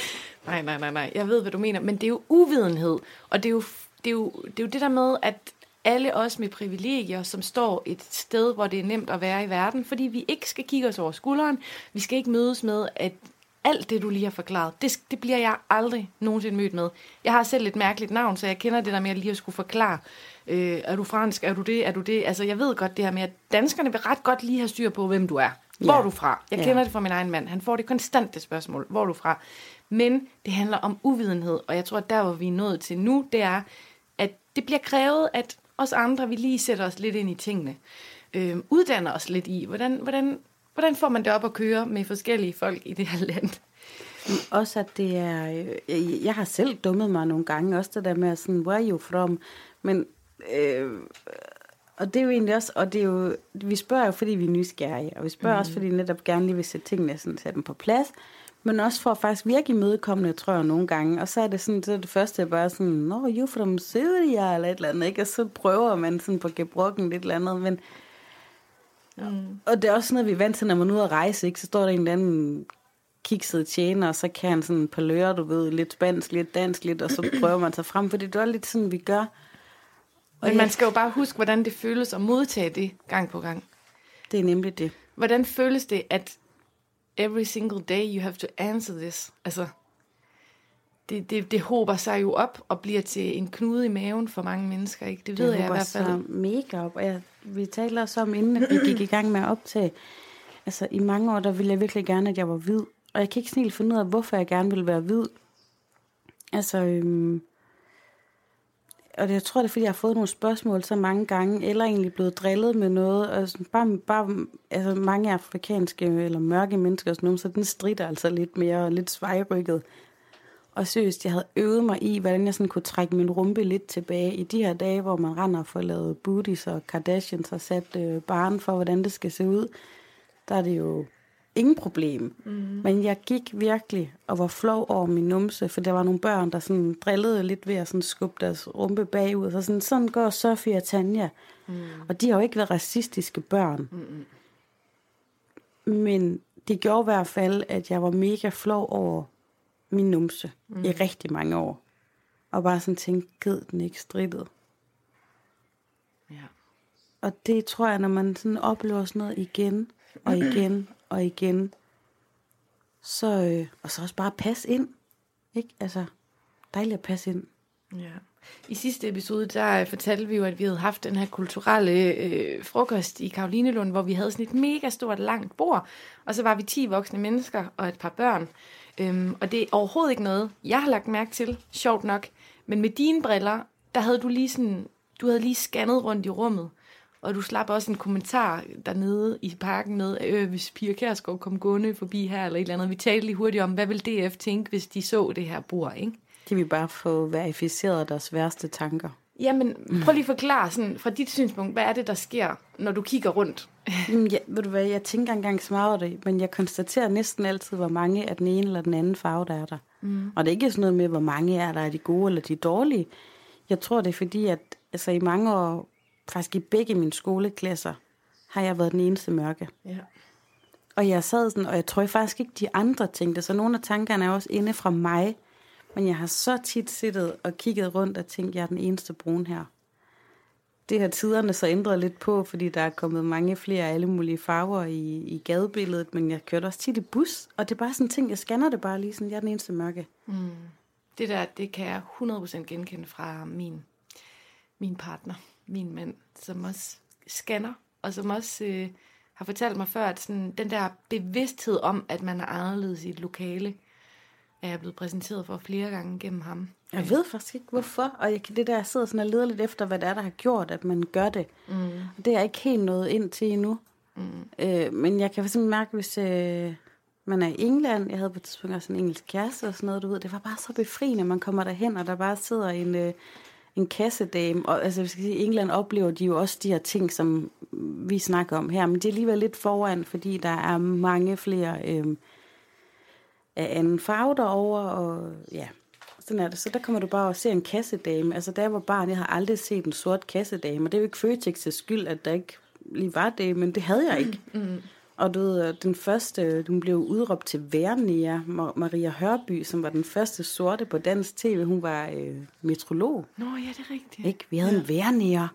Nej, nej, nej, nej. Jeg ved, hvad du mener. Men det er jo uvidenhed. Og det er jo det, er jo, det, er jo det der med, at alle os med privilegier, som står et sted, hvor det er nemt at være i verden, fordi vi ikke skal kigge os over skulderen. Vi skal ikke mødes med, at alt det, du lige har forklaret, det, det bliver jeg aldrig nogensinde mødt med. Jeg har selv et mærkeligt navn, så jeg kender det der med at lige at skulle forklare, øh, er du fransk, er du det, er du det? Altså, jeg ved godt det her med, at danskerne vil ret godt lige have styr på, hvem du er. Hvor ja. er du fra? Jeg kender ja. det fra min egen mand. Han får det konstant, det spørgsmål. Hvor er du fra? Men det handler om uvidenhed, og jeg tror, at der, hvor vi er nået til nu, det er, at det bliver krævet, at os andre, vi lige sætter os lidt ind i tingene. Øh, uddanner os lidt i, hvordan, hvordan, hvordan får man det op at køre med forskellige folk i det her land? Også at det er, øh, jeg har selv dummet mig nogle gange, også det der med sådan, where are you from? Men, øh, og det er jo egentlig også, og det er jo, vi spørger jo, fordi vi er nysgerrige, og vi spørger mm. også, fordi vi netop gerne lige vil sætte tingene sådan, sætte dem på plads, men også for at faktisk virke imødekommende, tror jeg, nogle gange. Og så er det sådan, så er det første bare sådan, Nå, you from Syria, eller et eller andet, ikke? Og så prøver man sådan på gebrokken lidt eller andet, men... Mm. Og det er også sådan noget, vi er vant til, når man er ude at rejse, ikke? Så står der en eller anden kikset tjener, og så kan han sådan par lører, du ved, lidt spansk, lidt dansk, lidt, og så prøver man sig frem, for det er lidt sådan, vi gør. Og Men man skal jo bare huske, hvordan det føles at modtage det gang på gang. Det er nemlig det. Hvordan føles det, at every single day you have to answer this. Altså, det, det, det håber sig jo op og bliver til en knude i maven for mange mennesker, ikke? Det ved det jeg i hvert fald. Det mega op, og jeg, vi talte også om, inden at vi gik i gang med at optage, altså i mange år, der ville jeg virkelig gerne, at jeg var hvid. Og jeg kan ikke helt finde ud af, hvorfor jeg gerne ville være hvid. Altså, øhm, og det, jeg tror, det er, fordi jeg har fået nogle spørgsmål så mange gange, eller egentlig blevet drillet med noget. Og sådan, bare, bare altså, mange afrikanske eller mørke mennesker, og sådan noget, så den strider altså lidt mere, lidt svejrykket. Og seriøst, jeg havde øvet mig i, hvordan jeg sådan kunne trække min rumpe lidt tilbage i de her dage, hvor man render og får lavet booties og Kardashians og sat øh, barn for, hvordan det skal se ud. Der er det jo ingen problem. Mm. Men jeg gik virkelig og var flov over min numse, for der var nogle børn, der sådan drillede lidt ved at sådan skubbe deres rumpe bagud. Så sådan, sådan går Sofie og Tanja. Mm. Og de har jo ikke været racistiske børn. Mm. Men det gjorde i hvert fald, at jeg var mega flov over min numse mm. i rigtig mange år. Og bare sådan tænkte, gid den ikke strittet. Ja. Og det tror jeg, når man sådan oplever sådan noget igen og igen og igen, så, øh, og så også bare passe ind. Ikke? Altså, dejligt at passe ind. Ja. I sidste episode, der øh, fortalte vi jo, at vi havde haft den her kulturelle øh, frokost i Karolinelund, hvor vi havde sådan et mega stort, langt bord, og så var vi 10 voksne mennesker og et par børn. Øhm, og det er overhovedet ikke noget, jeg har lagt mærke til, sjovt nok. Men med dine briller, der havde du lige sådan, du havde lige scannet rundt i rummet. Og du slap også en kommentar dernede i parken med, øh, hvis Pia Kærsgaard kom gående forbi her eller et eller andet. Vi talte lige hurtigt om, hvad vil DF tænke, hvis de så det her bord, ikke? De vil bare få verificeret deres værste tanker. Jamen, prøv lige at forklare sådan, fra dit synspunkt, hvad er det, der sker, når du kigger rundt? Jamen, ja, ved du hvad, jeg tænker engang så meget over det, men jeg konstaterer næsten altid, hvor mange af den ene eller den anden farve, der er der. Mm. Og det er ikke sådan noget med, hvor mange er der er de gode eller de dårlige. Jeg tror, det er fordi, at altså, i mange år faktisk i begge mine skoleklasser, har jeg været den eneste mørke. Ja. Og jeg sad sådan, og jeg tror faktisk ikke, de andre tænkte, så nogle af tankerne er også inde fra mig, men jeg har så tit siddet og kigget rundt og tænkt, jeg er den eneste brun her. Det har tiderne så ændret lidt på, fordi der er kommet mange flere alle mulige farver i, i gadebilledet, men jeg kørte også tit i bus, og det er bare sådan en ting, jeg scanner det bare lige sådan, jeg er den eneste mørke. Mm. Det der, det kan jeg 100% genkende fra min, min partner min mand, som også scanner, og som også øh, har fortalt mig før, at sådan, den der bevidsthed om, at man er anderledes i et lokale, er jeg blevet præsenteret for flere gange gennem ham. Jeg ved faktisk ikke, hvorfor. Og jeg, det der, jeg sidder sådan og leder lidt efter, hvad det er, der har gjort, at man gør det. Mm. Og det er jeg ikke helt nået ind til endnu. Mm. Øh, men jeg kan simpelthen mærke, hvis øh, man er i England, jeg havde på et tidspunkt også en engelsk kæreste og sådan noget, du ved, det var bare så befriende, man kommer derhen, og der bare sidder en... Øh, en kassedame, og altså, vi skal sige, i England oplever de jo også de her ting, som vi snakker om her, men det er alligevel lidt foran, fordi der er mange flere øh, af anden farve derovre, og ja, sådan er det. Så der kommer du bare og ser en kassedame. Altså, da jeg var barn, jeg har aldrig set en sort kassedame, og det er jo ikke Føtex' skyld, at der ikke lige var det, men det havde jeg ikke. Mm. mm. Og du ved, den første, hun blev udråbt til Vernia, Maria Hørby, som var den første sorte på dansk tv. Hun var øh, metrolog. Nå, ja, det er rigtigt. Ikke? Vi havde ja. en Vernia.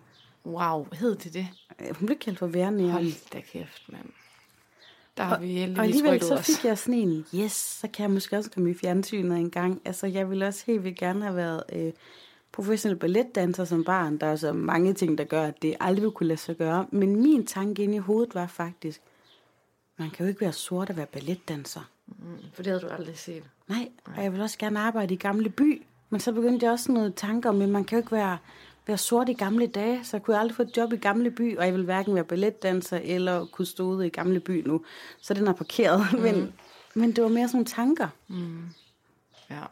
Wow, hed det det? Øh, Hun blev kaldt for værende. Hold da kæft, mand. Der har vi Og heldigvis alligevel rykket så fik jeg sådan en, yes, så kan jeg måske også komme i fjernsynet en gang. Altså, jeg ville også helt vildt gerne have været øh, professionel balletdanser som barn. Der er så mange ting, der gør, at det aldrig ville kunne lade sig gøre. Men min tanke inde i hovedet var faktisk, man kan jo ikke være sort og være balletdanser. Mm, for det havde du aldrig set. Nej, og jeg vil også gerne arbejde i gamle by. Men så begyndte jeg også noget tanker om, at man kan jo ikke være, være sort i gamle dage. Så kunne jeg aldrig få et job i gamle by, og jeg vil hverken være balletdanser eller ude i gamle by nu. Så den er parkeret. Mm. Men, men det var mere sådan nogle tanker. Ja.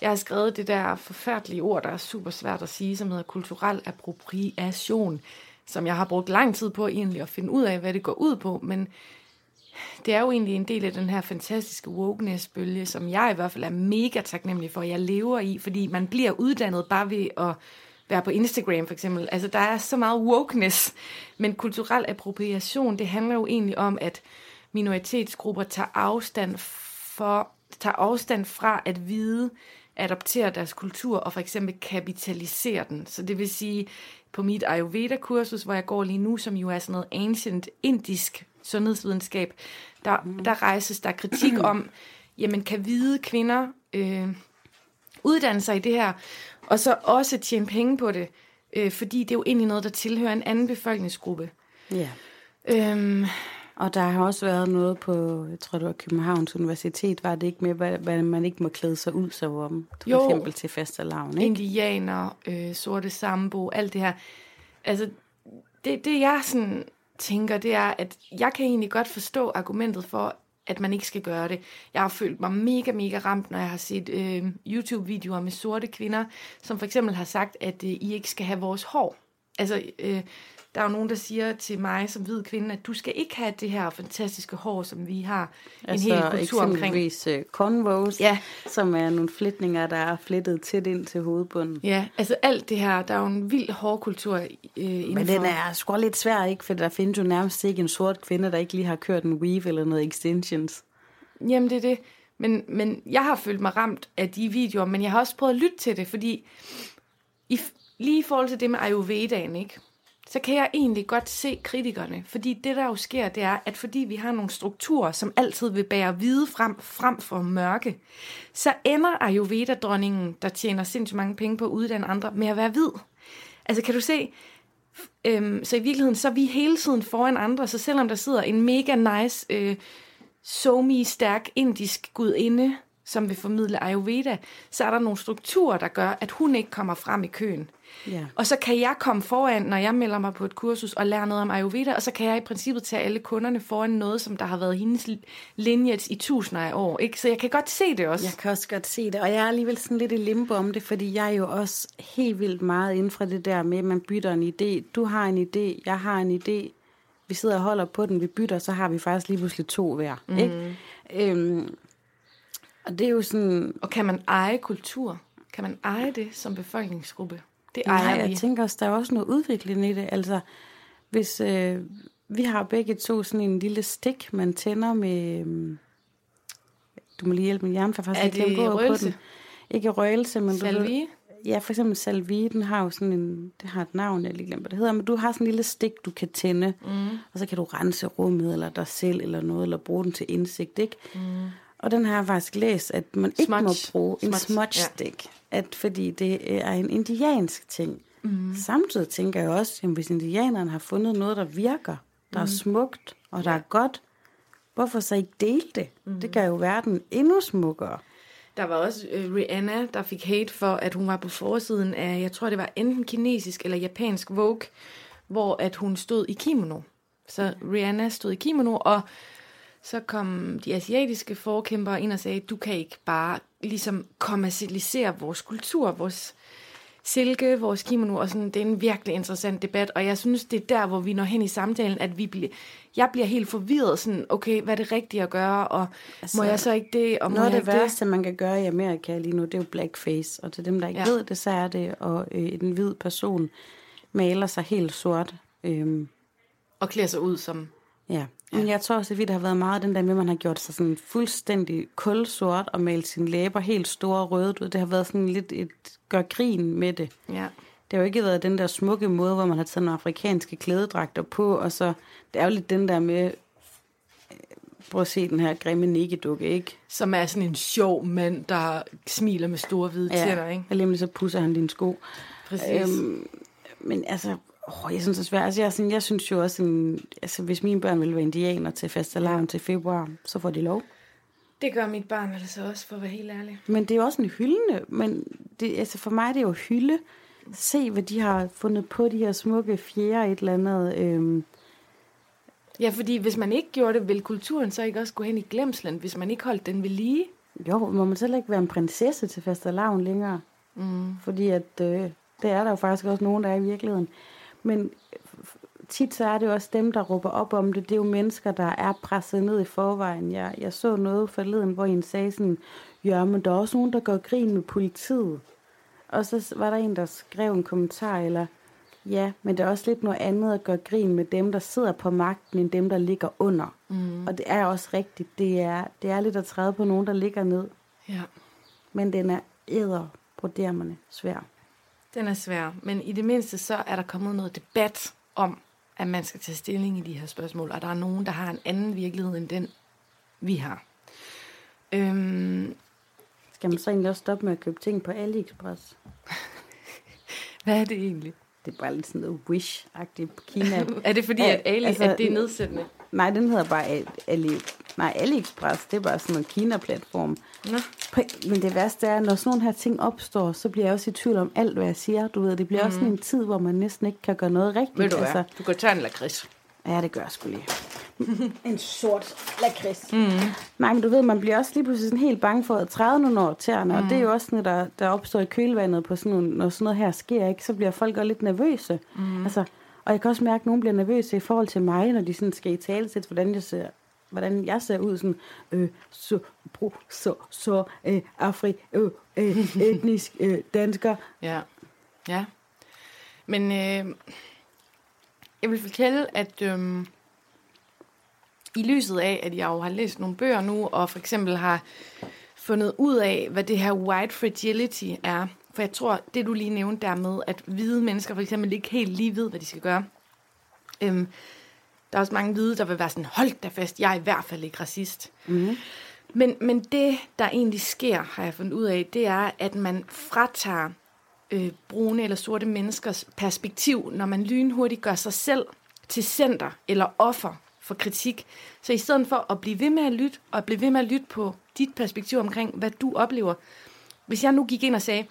Jeg har skrevet det der forfærdelige ord, der er super svært at sige, som hedder kulturel appropriation, som jeg har brugt lang tid på egentlig at finde ud af, hvad det går ud på, men det er jo egentlig en del af den her fantastiske wokeness-bølge, som jeg i hvert fald er mega taknemmelig for, at jeg lever i, fordi man bliver uddannet bare ved at være på Instagram for eksempel. Altså, der er så meget wokeness, men kulturel appropriation, det handler jo egentlig om, at minoritetsgrupper tager afstand for tager afstand fra at vide, adoptere deres kultur og for eksempel kapitalisere den. Så det vil sige, på mit Ayurveda-kursus, hvor jeg går lige nu, som jo er sådan noget ancient indisk sundhedsvidenskab, der, der rejses der kritik om, jamen kan hvide kvinder øh, uddanne sig i det her, og så også tjene penge på det, øh, fordi det er jo egentlig noget, der tilhører en anden befolkningsgruppe. Ja. Øhm, Og der har også været noget på, jeg tror det var Københavns Universitet, var det ikke med, hvad, hvad man ikke må klæde sig ud som om, for Jo. eksempel til fastelavn, ikke? indianer, øh, sorte sambo, alt det her. Altså, det, det jeg sådan tænker, det er, at jeg kan egentlig godt forstå argumentet for, at man ikke skal gøre det. Jeg har følt mig mega, mega ramt, når jeg har set øh, YouTube-videoer med sorte kvinder, som for eksempel har sagt, at øh, I ikke skal have vores hår. Altså, øh, der er jo nogen, der siger til mig som hvid kvinde, at du skal ikke have det her fantastiske hår, som vi har Altså en hel kultur omkring. eksempelvis uh, convos, Ja. som er nogle flætninger, der er flettet tæt ind til hovedbunden. Ja, altså alt det her, der er jo en vild hårkultur øh, Men den er sgu lidt svær, ikke? For der findes jo nærmest ikke en sort kvinde, der ikke lige har kørt en weave eller noget extensions. Jamen, det er det. Men, men jeg har følt mig ramt af de videoer, men jeg har også prøvet at lytte til det, fordi i, lige i forhold til det med Ayurvedaen, ikke? Så kan jeg egentlig godt se kritikerne. Fordi det, der jo sker, det er, at fordi vi har nogle strukturer, som altid vil bære hvide frem, frem for mørke, så ender Ayurveda-dronningen, der tjener sindssygt mange penge på at uddanne andre, med at være hvid. Altså, kan du se, Øhm, så i virkeligheden, så er vi hele tiden foran andre, så selvom der sidder en mega nice, øh, somi stærk indisk gudinde, som vil formidle Ayurveda, så er der nogle strukturer, der gør, at hun ikke kommer frem i køen. Ja. Og så kan jeg komme foran, når jeg melder mig på et kursus og lære noget om Ayurveda, og så kan jeg i princippet tage alle kunderne foran noget, som der har været hendes lineage i tusinder af år. Ikke? Så jeg kan godt se det også. Jeg kan også godt se det, og jeg er alligevel sådan lidt i limbo om det, fordi jeg er jo også helt vildt meget inden for det der med, at man bytter en idé. Du har en idé, jeg har en idé, vi sidder og holder på den, vi bytter, så har vi faktisk lige pludselig to hver. Mm. Ikke? Øhm, og det er jo sådan, Og kan man eje kultur? Kan man eje det som befolkningsgruppe? Det ejer Nej, vi. jeg tænker også, der er også noget udvikling i det. Altså, hvis øh, vi har begge to sådan en lille stik, man tænder med... øhm, Du må lige hjælpe min hjerne, for Er faktisk ikke det glemt ordet på røgelse? den. Ikke røgelse, men du Salvie? Ja, for eksempel salvie, den har jo sådan en, det har et navn, jeg lige glemt, hvad det hedder, men du har sådan en lille stik, du kan tænde, mm. og så kan du rense rummet, eller dig selv, eller noget, eller bruge den til indsigt, ikke? Mm. Og den har jeg faktisk læst, at man ikke Smudge. må bruge en Smudge, smudge ja. stick, at, fordi det er en indiansk ting. Mm. Samtidig tænker jeg også, at hvis indianerne har fundet noget, der virker, der mm. er smukt, og der er godt, hvorfor så ikke dele det? Mm. Det gør jo verden endnu smukkere. Der var også øh, Rihanna, der fik hate for, at hun var på forsiden af, jeg tror det var enten kinesisk eller japansk Vogue, hvor at hun stod i kimono. Så Rihanna stod i kimono, og så kom de asiatiske forkæmpere ind og sagde, du kan ikke bare ligesom kommercialisere vores kultur, vores silke, vores kimono, og sådan, det er en virkelig interessant debat, og jeg synes, det er der, hvor vi når hen i samtalen, at vi bliver, jeg bliver helt forvirret, sådan, okay, hvad er det rigtige at gøre, og altså, må jeg så ikke det, og må Noget af det værste, man kan gøre i Amerika lige nu, det er jo blackface. Og til dem, der ikke Ja. ved det, så er det, at øh, en hvid person maler sig helt sort. Øhm, og klæder sig ud som... ja. Men jeg tror også, at det har været meget den der med, at man har gjort sig sådan fuldstændig kulsort og malet sine læber helt store og røde. Ved, Det har været sådan lidt et gør grin med det. Ja. det har jo ikke været den der smukke måde, hvor man har taget nogle afrikanske klædedragter på, og så, det er jo lidt den der med, øh, prøv at se den her grimme nikkedukke, ikke? Som er sådan en sjov mand, der smiler med store hvide ja. tænder, ikke? og lige så pusser han dine sko. Præcis. Øhm, men altså, åh, jeg synes det er svært. Altså, jeg, sådan, jeg synes jo også, en, altså, hvis mine børn vil være indianer til fastelavn til februar, så får de lov. Det gør mit barn altså også, for at være helt ærlig. Men det er jo også en hyldende, men det, altså for mig det er jo hylde. Se, hvad de har fundet på, de her smukke fjerde et eller andet. Øhm. Ja, fordi hvis man ikke gjorde det, ville kulturen så ikke også gå hen i glemslen, hvis man ikke holdt den ved lige? Jo, må man selv ikke være en prinsesse til fastelavn længere. Mm. Fordi at, øh, det er der jo faktisk også nogen, der er i virkeligheden. Men tit så er det jo også dem, der råber op om det. Det er jo mennesker, der er presset ned i forvejen. Jeg, jeg så noget forleden, hvor en sagde sådan, ja, men der er også nogen, der går grin med politiet. Og så var der en, der skrev en kommentar, eller ja, men det er også lidt noget andet at gøre grin med dem, der sidder på magten, end dem, der ligger under. Mm. Og det er også rigtigt. Det er, det er lidt at træde på nogen, der ligger ned. Ja. Men den er æder på svær. Den er svær, men i det mindste så er der kommet noget debat om, at man skal tage stilling i de her spørgsmål, og der er nogen, der har en anden virkelighed end den, vi har. Øhm, skal man så egentlig også stoppe med at købe ting på AliExpress? Hvad er det egentlig? Det er bare lidt sådan noget wish-agtigt Kina. er det fordi, at, Ali, altså, at det er nedsættende? Nej, den hedder bare Ali, nej, AliExpress. Det er bare sådan en Kina-platform. Nå. Men det værste er, når sådan nogle her ting opstår, så bliver jeg også i tvivl om alt, hvad jeg siger. Du ved, det bliver mm. også sådan en tid, hvor man næsten ikke kan gøre noget rigtigt. Ved du altså. Du kan tage en lakrids. Ja, det gør jeg sgu lige. en sort lakrids. Mm. Nej, men du ved, man bliver også lige pludselig sådan helt bange for at træde nogle år tæerne, mm. og det er jo også noget, der, der opstår i kølvandet på sådan nogle, når sådan noget her sker, ikke? så bliver folk også lidt nervøse. Mm. Altså, og jeg kan også mærke, at nogen bliver nervøse i forhold til mig, når de sådan skal i tale til, hvordan jeg ser hvordan jeg ser ud, sådan, øh, så, bro, så, så, øh, afri, øh, øh, etnisk øh, dansker. Ja, ja. Men øh, jeg vil fortælle, at øh, i lyset af, at jeg jo har læst nogle bøger nu, og for eksempel har fundet ud af, hvad det her white fragility er. For jeg tror, det du lige nævnte der med, at hvide mennesker for eksempel ikke helt lige ved, hvad de skal gøre. Øhm, der er også mange hvide, der vil være sådan, hold da fast, jeg er i hvert fald ikke racist. Mm. Men, men det, der egentlig sker, har jeg fundet ud af, det er, at man fratager øh, brune eller sorte menneskers perspektiv, når man lynhurtigt gør sig selv til center eller offer for kritik. Så i stedet for at blive ved med at lytte, og blive ved med at lytte på dit perspektiv omkring, hvad du oplever. Hvis jeg nu gik ind og sagde,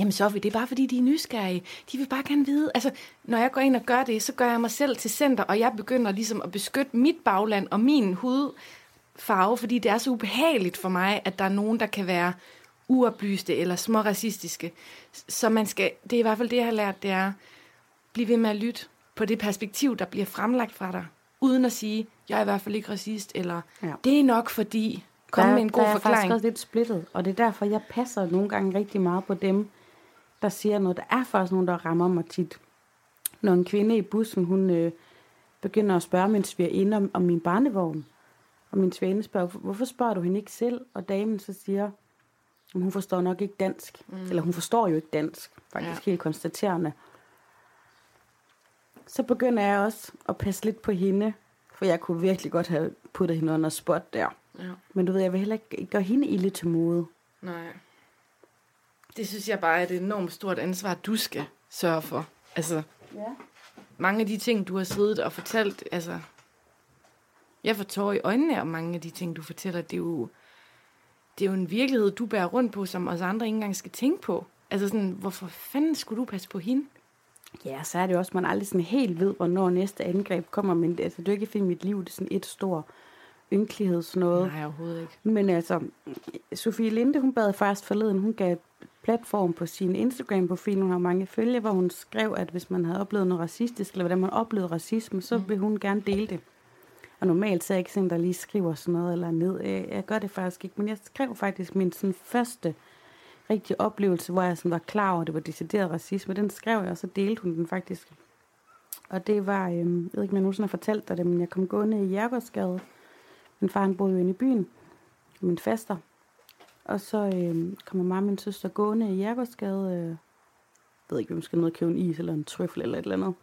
jamen Sofie, det er bare fordi, de er nysgerrige. De vil bare gerne vide. Altså, når jeg går ind og gør det, så gør jeg mig selv til center, og jeg begynder ligesom at beskytte mit bagland og min hudfarve, fordi det er så ubehageligt for mig, at der er nogen, der kan være uoplyste eller små racistiske. Så man skal, det er i hvert fald det, jeg har lært, det er, blive ved med at lytte på det perspektiv, der bliver fremlagt fra dig uden at sige, jeg er i hvert fald ikke racist, eller ja. det er nok fordi, kom der, med en god der forklaring. Der er faktisk lidt splittet, og det er derfor, jeg passer nogle gange rigtig meget på dem, der siger noget. Der er faktisk nogen, der rammer mig tit. Når en kvinde i bussen, hun øh, begynder at spørge min svigerinde om, om min barnevogn, og min svigerinde spørger, hvorfor spørger du hende ikke selv? Og damen så siger, hun forstår nok ikke dansk. Mm. Eller hun forstår jo ikke dansk, faktisk ja. helt konstaterende så begynder jeg også at passe lidt på hende, for jeg kunne virkelig godt have puttet hende under spot der. Ja. Men du ved, jeg vil heller ikke gøre hende ilde til mode. Nej. Det synes jeg bare er et enormt stort ansvar, du skal sørge for. Altså, ja. mange af de ting, du har siddet og fortalt, altså, jeg får tårer i øjnene af mange af de ting, du fortæller. Det er jo, det er jo en virkelighed, du bærer rundt på, som os andre ikke engang skal tænke på. Altså sådan, hvorfor fanden skulle du passe på hende? Ja, så er det også, man aldrig sådan helt ved, hvornår næste angreb kommer. Men det, altså, det er ikke finde mit liv, det er sådan et stort ynkelighedsnåde. Nej, overhovedet ikke. Men altså, Sofie Linde, hun bad først forleden, hun gav platform på sin Instagram-profil, hun har mange følge, hvor hun skrev, at hvis man havde oplevet noget racistisk, eller hvordan man oplevede racisme, så mm. vil hun gerne dele det. Og normalt så er jeg ikke sådan, der lige skriver sådan noget eller ned. Jeg gør det faktisk ikke, men jeg skrev faktisk min sådan første rigtig oplevelse, hvor jeg sådan var klar over, at det var decideret racisme. Den skrev jeg, og så delte hun den faktisk. Og det var, øh, jeg ved ikke, om jeg nogensinde har fortalt dig det, men jeg kom gående i Jærgårdsgade. Min far han boede jo inde i byen, min faster. Og så øh, kommer mig og min søster gående i Jærgårdsgade, øh, ved ikke, vi skal ned og købe en is eller en trøffel eller et eller andet.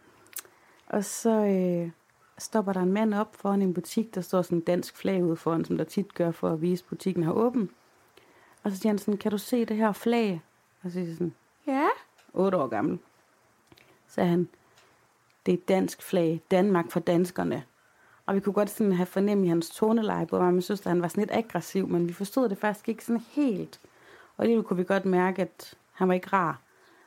Og så øh, stopper der en mand op foran en butik, der står sådan en dansk flag ude foran, som der tit gør for at vise, at butikken har åben. Og så siger han sådan, kan du se det her flag? Og så siger jeg sådan, ja, 8 år gammel. Så han, det er et dansk flag, Danmark for danskerne. Og vi kunne godt sådan have fornemme i hans toneleje på mig, men synes, at han var sådan lidt aggressiv, men vi forstod det faktisk ikke sådan helt. Og alligevel kunne vi godt mærke, at han var ikke rar.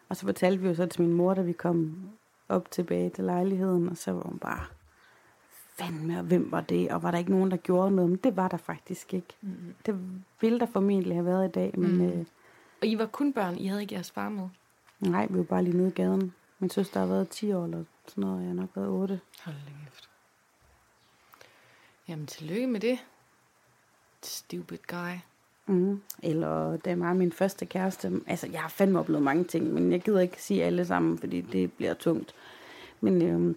Og så fortalte vi jo så til min mor, da vi kom op tilbage til lejligheden, og så var hun bare, fandme, og hvem var det, og var der ikke nogen, der gjorde noget, men det var der faktisk ikke. Mm. Det ville der formentlig have været i dag, men... Mm. Øh, og I var kun børn, I havde ikke jeres far med? Nej, vi var bare lige nede i gaden. Min søster har været 10 år eller sådan noget, og jeg har nok været 8. Hold kæft. Jamen, tillykke med det. Stupid guy. Mm. Eller det er meget min første kæreste. Altså, jeg har fandme oplevet mange ting, men jeg gider ikke sige alle sammen, fordi det bliver tungt. Men øhm,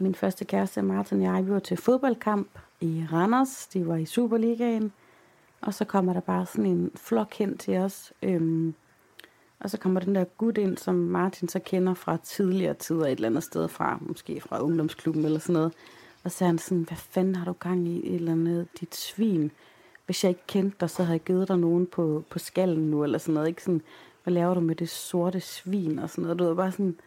min første kæreste, Martin og jeg, vi var til fodboldkamp i Randers. De var i Superligaen. Og så kommer der bare sådan en flok hen til os. Øhm, og så kommer den der gut ind, som Martin så kender fra tidligere tider et eller andet sted fra, måske fra ungdomsklubben eller sådan noget. Og så er han sådan, hvad fanden har du gang i et eller andet, dit svin? Hvis jeg ikke kendte dig, så havde jeg givet dig nogen på, på skallen nu, eller sådan noget. Ikke sådan, hvad laver du med det sorte svin og sådan noget. Du var bare sådan,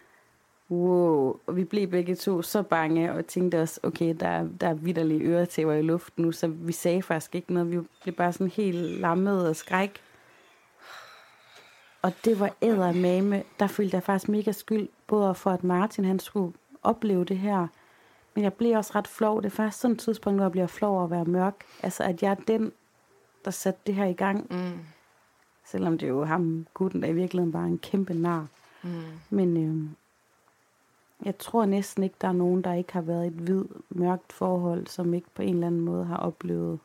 wow. Og vi blev begge to så bange, og tænkte os, okay, der, der er vidderlige øretæver i luften nu, så vi sagde faktisk ikke noget. Vi blev bare sådan helt lammet og skræk. Og det var ædermame. Der følte jeg faktisk mega skyld, både for at Martin han skulle opleve det her, men jeg blev også ret flov. Det er faktisk sådan et tidspunkt, hvor jeg bliver flov over at være mørk. Altså, at jeg er den, der satte det her i gang. Mm. Selvom det er jo ham, gutten, der i virkeligheden bare en kæmpe nar. Mm. Men øh, jeg tror næsten ikke, der er nogen, der ikke har været i et hvid, mørkt forhold, som ikke på en eller anden måde har oplevet.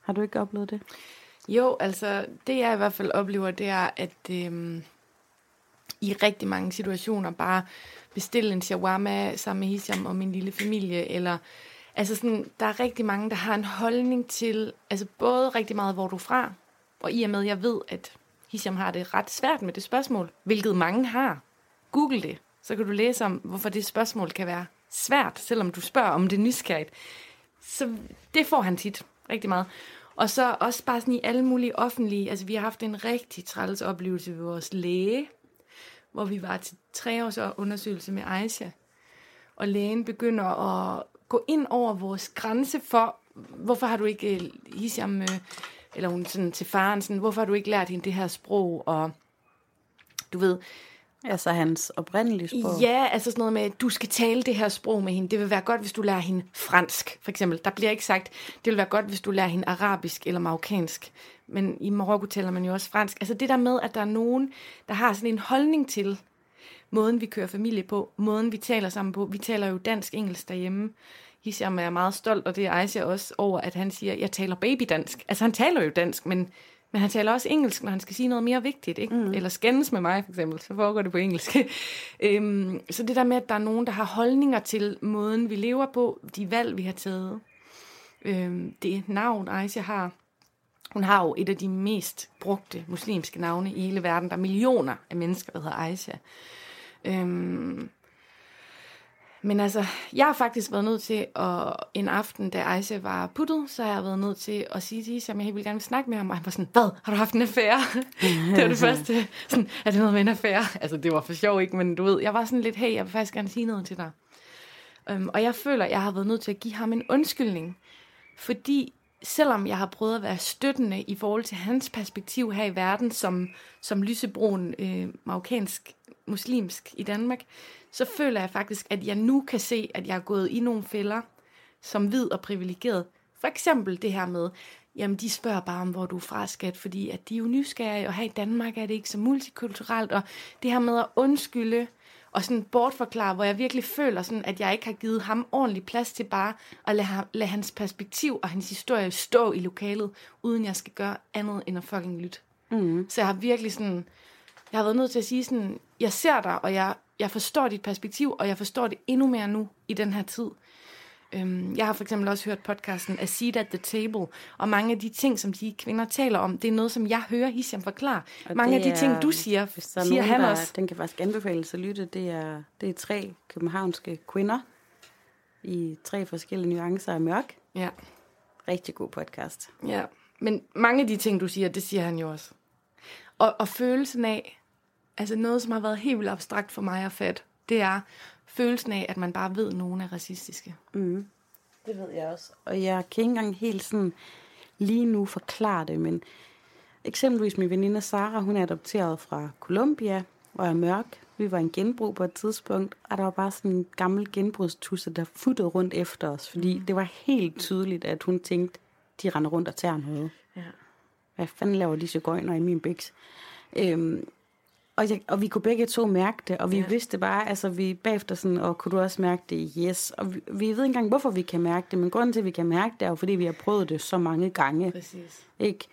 Har du ikke oplevet det? Jo, altså det jeg i hvert fald oplever, det er, at øh, i rigtig mange situationer bare bestille en shawarma sammen med Hisham og min lille familie, eller altså sådan, der er rigtig mange, der har en holdning til, altså både rigtig meget, hvor du er fra, og i og med, jeg ved, at Hisham har det ret svært med det spørgsmål, hvilket mange har. Google det, så kan du læse om, hvorfor det spørgsmål kan være svært, selvom du spørger om det nysgerrigt. Så det får han tit rigtig meget. Og så også bare sådan i alle mulige offentlige, altså vi har haft en rigtig træls oplevelse ved vores læge, hvor vi var til tre års undersøgelse med Aisha. Og lægen begynder at gå ind over vores grænse for, hvorfor har du ikke, øh, Hisham, øh, eller hun sådan til faren, sådan, hvorfor har du ikke lært hende det her sprog, og du ved, Altså hans oprindelige sprog? Ja, altså sådan noget med, at du skal tale det her sprog med hende. Det vil være godt, hvis du lærer hende fransk, for eksempel. Der bliver ikke sagt, det vil være godt, hvis du lærer hende arabisk eller marokkansk. Men i Marokko taler man jo også fransk. Altså det der med, at der er nogen, der har sådan en holdning til måden, vi kører familie på, måden, vi taler sammen på. Vi taler jo dansk-engelsk derhjemme. Hisham er meget stolt, og det er Aisha også over, at han siger, jeg taler babydansk. Altså han taler jo dansk, men men han taler også engelsk, når han skal sige noget mere vigtigt, ikke? Mm. Eller skændes med mig, for eksempel, så foregår det på engelsk. øhm, så det der med, at der er nogen, der har holdninger til måden, vi lever på, de valg, vi har taget. Øhm, det navn, Aisha har, hun har jo et af de mest brugte muslimske navne i hele verden. Der er millioner af mennesker, der hedder Aisha. Øhm, men altså, jeg har faktisk været nødt til at en aften, da Aisha var puttet, så har jeg været nødt til at sige til Hisham, at jeg helt gerne vil snakke med ham. Og han var sådan, hvad? Har du haft en affære? det var det første. Sådan, er det noget med en affære? Altså, det var for sjov, ikke? Men du ved, jeg var sådan lidt, hey, jeg vil faktisk gerne sige noget til dig. Um, og jeg føler, at jeg har været nødt til at give ham en undskyldning. Fordi selvom jeg har prøvet at være støttende i forhold til hans perspektiv her i verden, som, som lysebrun øh, marokkansk muslimsk i Danmark, så føler jeg faktisk, at jeg nu kan se, at jeg er gået i nogle fælder som hvid og privilegeret. For eksempel det her med, jamen de spørger bare om, hvor du er fra, skat, fordi at de er jo nysgerrige, og her i Danmark er det ikke så multikulturelt, og det her med at undskylde og sådan bortforklare, hvor jeg virkelig føler, sådan, at jeg ikke har givet ham ordentlig plads til bare at lade, lade hans perspektiv og hans historie stå i lokalet, uden jeg skal gøre andet end at fucking lytte. Mm. Så jeg har virkelig sådan, jeg har været nødt til at sige sådan, jeg ser dig, og jeg, jeg forstår dit perspektiv, og jeg forstår det endnu mere nu i den her tid. Øhm, jeg har for eksempel også hørt podcasten A Seat at the Table, og mange af de ting, som de kvinder taler om, det er noget, som jeg hører Hisham forklare. Og mange af de ting, er- du siger, er siger nogen, han der, også. Den kan faktisk anbefales at lytte. Det er, det er tre københavnske kvinder i tre forskellige nuancer af mørk. Ja, Rigtig god podcast. ja. Men mange af de ting, du siger, det siger han jo også. Og, og følelsen af, altså noget, som har været helt vildt abstrakt for mig at fatte, det er følelsen af, at man bare ved, at nogen er racistiske. Mm. Det ved jeg også. Og jeg kan ikke engang helt sådan lige nu forklare det, men eksempelvis min veninde Sara, hun er adopteret fra Colombia og er mørk. Vi var en genbrug på et tidspunkt, og der var bare sådan en gammel genbrugstusse, der futtede rundt efter os, fordi det var helt tydeligt, at hun tænkte, de render rundt og tager noget. Ja. Hvad fanden laver de cigøjner i min biks? Øhm, og, jeg, og vi kunne begge to mærke det, og vi Ja. vidste bare, altså vi bagefter sådan, og kunne du også mærke det? Yes. Og vi, vi ved ikke engang, hvorfor vi kan mærke det, men grunden til, at vi kan mærke det, er jo, fordi vi har prøvet det så mange gange. Præcis. Ikke?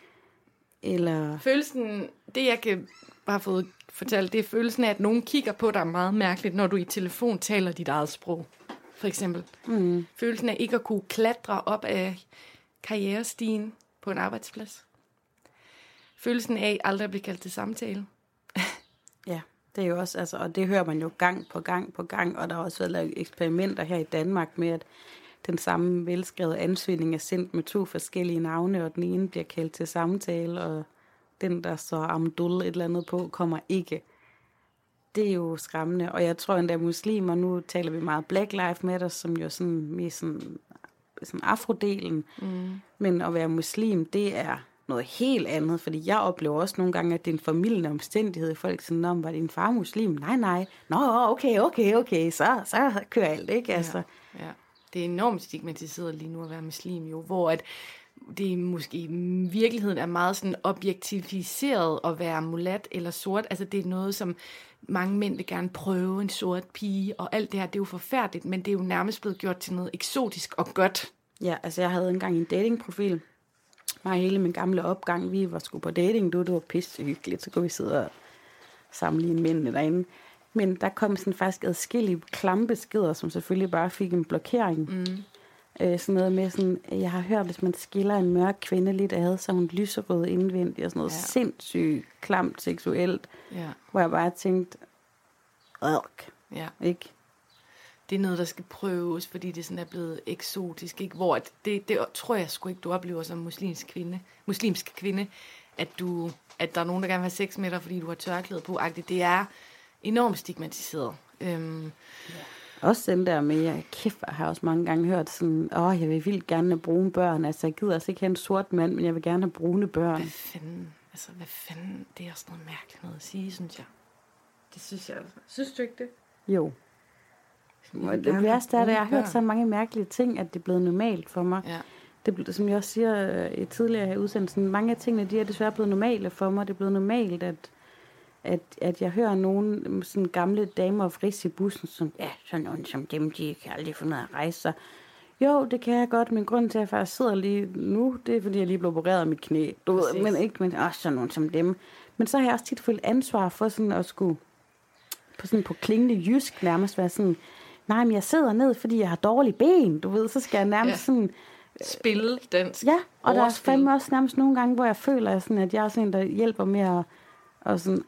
Eller, Følelsen, det jeg kan bare fået fortalt, det er følelsen af, at nogen kigger på dig meget mærkeligt, når du i telefon taler dit eget sprog. For eksempel. mm, Følelsen af ikke at kunne klatre op af karrierestigen på en arbejdsplads. Følelsen af aldrig at blive kaldt til samtale. Ja, det er jo også, altså, og det hører man jo gang på gang på gang, og der har også været lavet eksperimenter her i Danmark med, at den samme velskrevet ansøgning er sendt med to forskellige navne, og den ene bliver kaldt til samtale, og den, der så Amdul et eller andet på, kommer ikke. Det er jo skræmmende, og jeg tror endda muslimer, nu taler vi meget Black Lives Matter, som jo sådan mere sådan, sådan afrodelen, Mm. men at være muslim, det er noget helt andet, fordi jeg oplever også nogle gange, at det er en formidlende omstændighed. Folk sådan, om var din far muslim? Nej, nej. Nå, okay, okay, okay, så, så kører alt, ikke? Altså, Ja. Det er enormt stigmatiseret lige nu at være muslim jo, hvor at det måske i virkeligheden er meget sådan objektificeret at være mulat eller sort. Altså det er noget, som mange mænd vil gerne prøve, en sort pige, og alt det her, det er jo forfærdeligt, men det er jo nærmest blevet gjort til noget eksotisk og godt. Ja, altså jeg havde engang en datingprofil. Mig hele min gamle opgang, vi var sgu på dating, du, det var pisse hyggeligt, så kunne vi sidde og sammenligne mændene derinde. Men der kom sådan faktisk adskillige klamme beskeder, som selvfølgelig bare fik en blokering. Mm. Øh, sådan noget med sådan, jeg har hørt, hvis man skiller en mørk kvinde lidt ad, så hun lyserød indvendigt og sådan noget ja. sindssygt klamt seksuelt, Ja, hvor jeg bare tænkte, Ørk, ja. ikke? Det er noget, der skal prøves, fordi det sådan er blevet eksotisk. Ikke? Hvor at det, det tror jeg sgu ikke, du oplever som muslimsk kvinde, muslimsk kvinde, at, du, at der er nogen, der gerne vil have sex med dig, fordi du har tørklæde på. -agtigt. Det er enormt stigmatiseret. Øhm, Også den der med, jeg kæft, jeg har også mange gange hørt sådan, åh, jeg vil vildt gerne have brune børn. Altså, jeg gider altså ikke have en sort mand, men jeg vil gerne have brune børn. hvad fanden, altså hvad fanden, det er også noget mærkeligt noget at sige, synes jeg. Det synes jeg altså. Synes du ikke det? Jo. Og det værste er, at jeg har hørt så mange mærkelige ting, at det er blevet normalt for mig. Ja, Det, blev- som jeg også siger øh, tidligere her i udsendelsen, mange af tingene, de er desværre blevet normale for mig. Det er blevet normalt, at, at, at jeg hører nogle sådan gamle damer fris i bussen, som, ja, sådan nogen som dem, de kan aldrig finde ud af at rejse sig. Jo, det kan jeg godt, men grunden til, at jeg faktisk sidder lige nu, det er, fordi jeg lige blev opereret af mit knæ. Du ved, men ikke, men også sådan nogen som dem. Men så har jeg også tit følt ansvar for sådan at skulle, på sådan på klingende jysk nærmest være sådan, nej, men jeg sidder ned, fordi jeg har dårlige ben, du ved, så skal jeg nærmest Ja. sådan, spille dansk. Ja, og der er Overspil. fandme også nærmest nogle gange, hvor jeg føler, at, sådan, at jeg er sådan en, der hjælper med at, at sådan,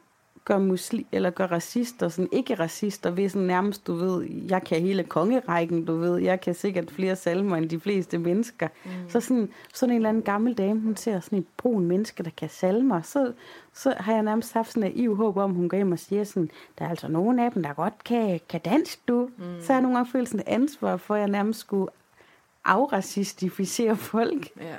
gøre muslim, eller gøre racister, sådan ikke racister, ved sådan nærmest, du ved, jeg kan hele kongerækken, du ved, jeg kan sikkert flere salmer end de fleste mennesker. Mm. Så sådan, sådan en eller anden gammel dame, hun ser sådan et brun menneske, der kan salmer, så, så har jeg nærmest haft sådan en iv håb om, hun går hjem og siger sådan, der er altså nogen af dem, der godt kan, kan dansk, du. Mm. Så har jeg nogle gange følt sådan et ansvar for, at jeg nærmest skulle afracistificere folk. Ja.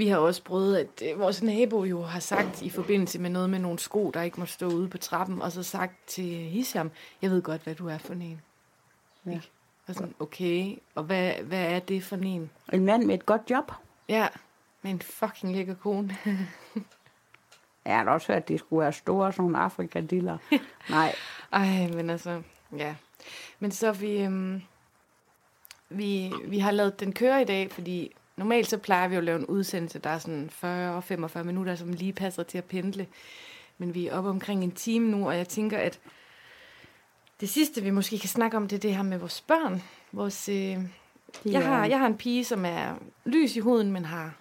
Vi har også prøvet, at øh, vores nabo jo har sagt i forbindelse med noget med nogle sko, der ikke må stå ude på trappen, og så sagt til Hisham, jeg ved godt, hvad du er for en. Ja. Ikke? Og sådan, okay, og hvad, hvad er det for en? En mand med et godt job. Ja, med en fucking lækker kone. Jeg har også hørt, at de skulle være store, sådan nogle afrikadiller. Nej. Ej, men altså, ja. Men så vi, øhm, vi, vi har lavet den køre i dag, fordi normalt så plejer vi jo at lave en udsendelse, der er sådan 40-45 minutter, som lige passer til at pendle. Men vi er oppe omkring en time nu, og jeg tænker, at det sidste, vi måske kan snakke om, det er det her med vores børn. Vores, øh, jeg, har, jeg har en pige, som er lys i huden, men har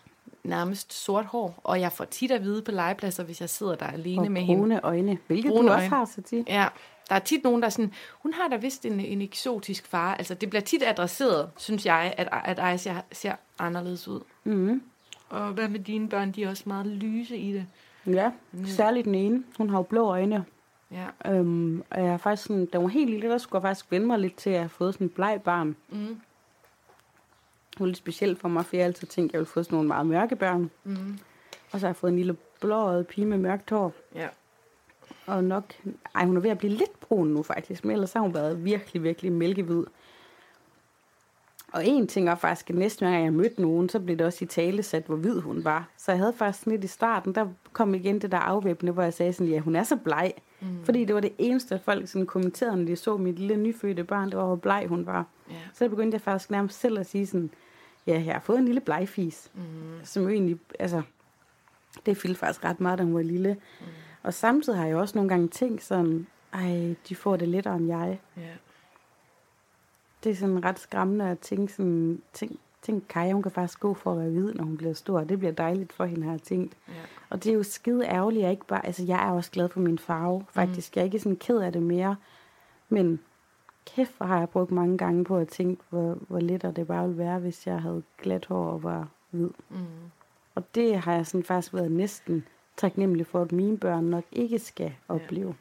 nærmest sort hår. Og jeg får tit at vide på legepladser, hvis jeg sidder der alene og med hende. brune øjne, hvilket Brune du også øjne. har, så tit. Ja, der er tit nogen, der er sådan, hun har da vist en, en eksotisk far. Altså, det bliver tit adresseret, synes jeg, at, at Aisha ser anderledes ud. Mm. Og hvad med dine børn? De er også meget lyse i det. Ja, særligt den ene. Hun har jo blå øjne. Ja. Øhm, og jeg er faktisk sådan, da hun var helt lille, der skulle jeg faktisk vende mig lidt til at have fået sådan en bleg barn. Mm. Var lidt specielt for mig, for jeg altid tænkte, at jeg ville få sådan nogle meget mørke børn. Mm. Og så har jeg fået en lille blåøjet pige med mørkt hår. Ja. Og nok, ej, hun er ved at blive lidt brun nu faktisk, men ellers har hun været virkelig, virkelig mælkehvid. Og en ting var faktisk, at næste gang jeg mødte nogen, så blev det også i tale sat, hvor hvid hun var. Så jeg havde faktisk lidt i starten, der kom igen det der afvæbne, hvor jeg sagde sådan, ja, hun er så bleg. Mm. Fordi det var det eneste, folk sådan kommenterede, når de så mit lille nyfødte barn, det var, hvor bleg hun var. Ja. Så begyndte jeg faktisk nærmest selv at sige sådan, ja, jeg har fået en lille blegfis. Mm. Som jo egentlig, altså, det fyldte faktisk ret meget, da hun var lille. Mm. Og samtidig har jeg også nogle gange tænkt sådan, ej, de får det lettere end jeg. Ja. Det er sådan ret skræmmende at tænke sådan, tænk, tænk Kaja, hun kan faktisk gå for at være hvid, når hun bliver stor. Det bliver dejligt for hende, har jeg tænkt. Ja. Og det er jo skide ærgerligt, jeg ikke bare, altså jeg er også glad for min farve, faktisk. Mm. Jeg er ikke sådan ked af det mere, men kæft, hvor har jeg brugt mange gange på at tænke, hvor, hvor lettere det bare ville være, hvis jeg havde glat hår og var hvid. Mm. Og det har jeg sådan faktisk været næsten taknemmelig for, at mine børn nok ikke skal opleve.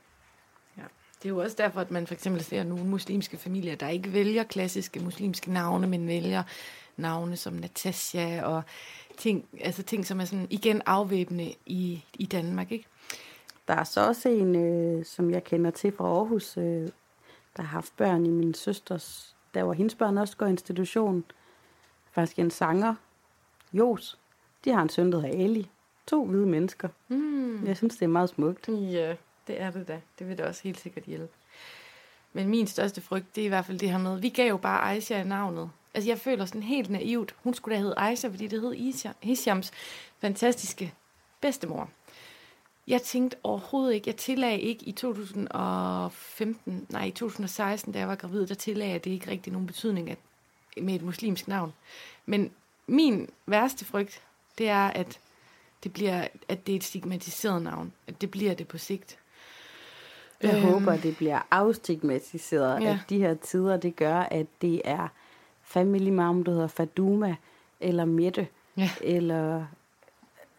Ja. Det er jo også derfor, at man for eksempel ser nogle muslimske familier, der ikke vælger klassiske muslimske navne, men vælger navne som Natasha og ting, altså ting, som er sådan igen afvæbne i, i Danmark, ikke? Der er så også en, øh, som jeg kender til fra Aarhus, øh, der har haft børn i min søsters, der var hendes børn også går i institution. Faktisk en sanger, Jos. De har en søn, der hedder Ali. To hvide mennesker. Mm. Jeg synes, det er meget smukt. Ja, det er det da. Det vil da også helt sikkert hjælpe. Men min største frygt, det er i hvert fald det her med, vi gav jo bare Aisha navnet. Altså jeg føler sådan helt naivt, hun skulle da hedde Aisha, fordi det hed Isha, Hishams fantastiske bedstemor. Jeg tænkte overhovedet ikke, jeg tillagde ikke i 2015, nej i 2016, da jeg var gravid, der tillagde jeg det ikke rigtig nogen betydning at, med et muslimsk navn. Men min værste frygt, det er, at det bliver, at det er et stigmatiseret navn. At det bliver det på sigt. Jeg Øhm. håber, det bliver afstigmatiseret, ja. at de her tider, det gør, at det er family mom, der hedder Faduma, eller Mette, Ja. eller...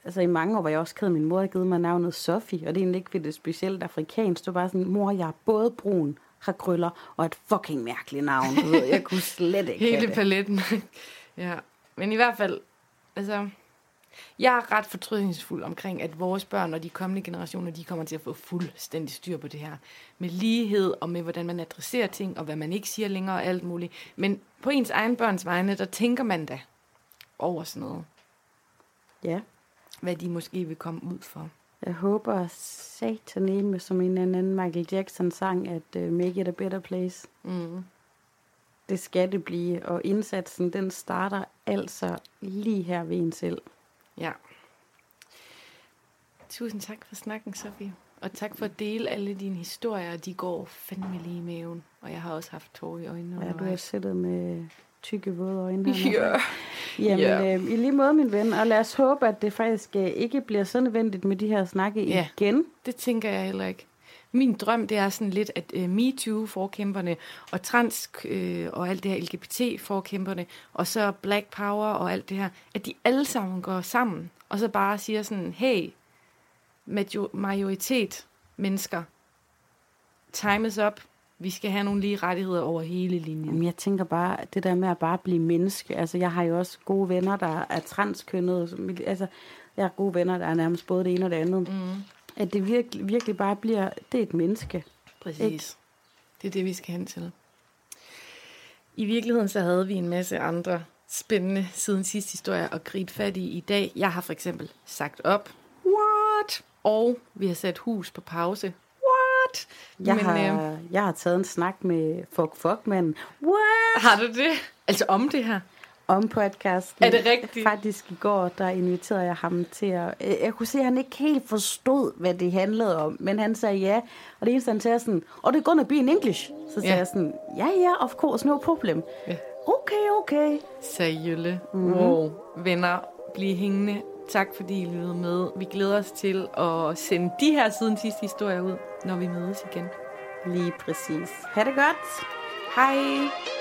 Altså i mange år var jeg også ked min mor havde givet mig navnet Sofie, og det er egentlig ikke, det specielt afrikansk. Det var bare sådan, mor, jeg er både brun, har krøller, og et fucking mærkeligt navn. Du ved, jeg kunne slet ikke Hele paletten. ja. Men i hvert fald, altså, jeg er ret fortrydningsfuld omkring, at vores børn og de kommende generationer, de kommer til at få fuldstændig styr på det her. Med lighed og med, hvordan man adresserer ting, og hvad man ikke siger længere og alt muligt. Men på ens egen børns vegne, der tænker man da over sådan noget. Ja. Hvad de måske vil komme ud for. Jeg håber sataneme, som en eller anden Michael Jackson sang, at uh, make it a better place. Mm. Det skal det blive, og indsatsen, den starter altså lige her ved en selv. Ja. Tusind tak for snakken, Sofie. Og tak for at dele alle dine historier. De går fandme lige i maven. Og jeg har også haft tårer i øjnene Ja, du har siddet med tykke våde øjne. Ja. Jamen, Ja. øh, i lige måde, min ven. Og lad os håbe, at det faktisk øh, ikke bliver så nødvendigt med de her snakke Ja. igen. Det tænker jeg heller ikke. Min drøm, det er sådan lidt, at uh, MeToo-forkæmperne og trans øh, og alt det her LGBT-forkæmperne, og så Black Power og alt det her, at de alle sammen går sammen, og så bare siger sådan, hey, major- majoritet mennesker, time is up, vi skal have nogle lige rettigheder over hele linjen. Jamen, jeg tænker bare, det der med at bare blive menneske. Altså, jeg har jo også gode venner, der er transkønnede. som- Altså, jeg har gode venner, der er nærmest både det ene og det andet. Mm, At det virkelig, virkelig bare bliver, det er et menneske. præcis. Ikke? Det er det, vi skal hen til. I virkeligheden så havde vi en masse andre spændende siden sidste historie at gribe fat i i dag. Jeg har for eksempel sagt op. What? Og vi har sat hus på pause. What? Jeg, Men, har, øh, jeg har taget en snak med Fuck Fuck manden. What? har du det? Altså om det her? om podcasten. Er det rigtigt? Faktisk i går, der inviterede jeg ham til at... øh, Jeg kunne se, at han ikke helt forstod, hvad det handlede om, men han sagde ja. Og det eneste, han sagde sådan, og det er gonna be in English. Så sagde Ja. jeg sådan, ja, ja, of course, no problem. Ja. Okay, okay. Seriølle. Mm-hmm. Wow. Venner, bliv hængende. Tak fordi I lyttede med. Vi glæder os til at sende de her siden sidste historier ud, når vi mødes igen. Lige præcis. Ha' det godt. Hej!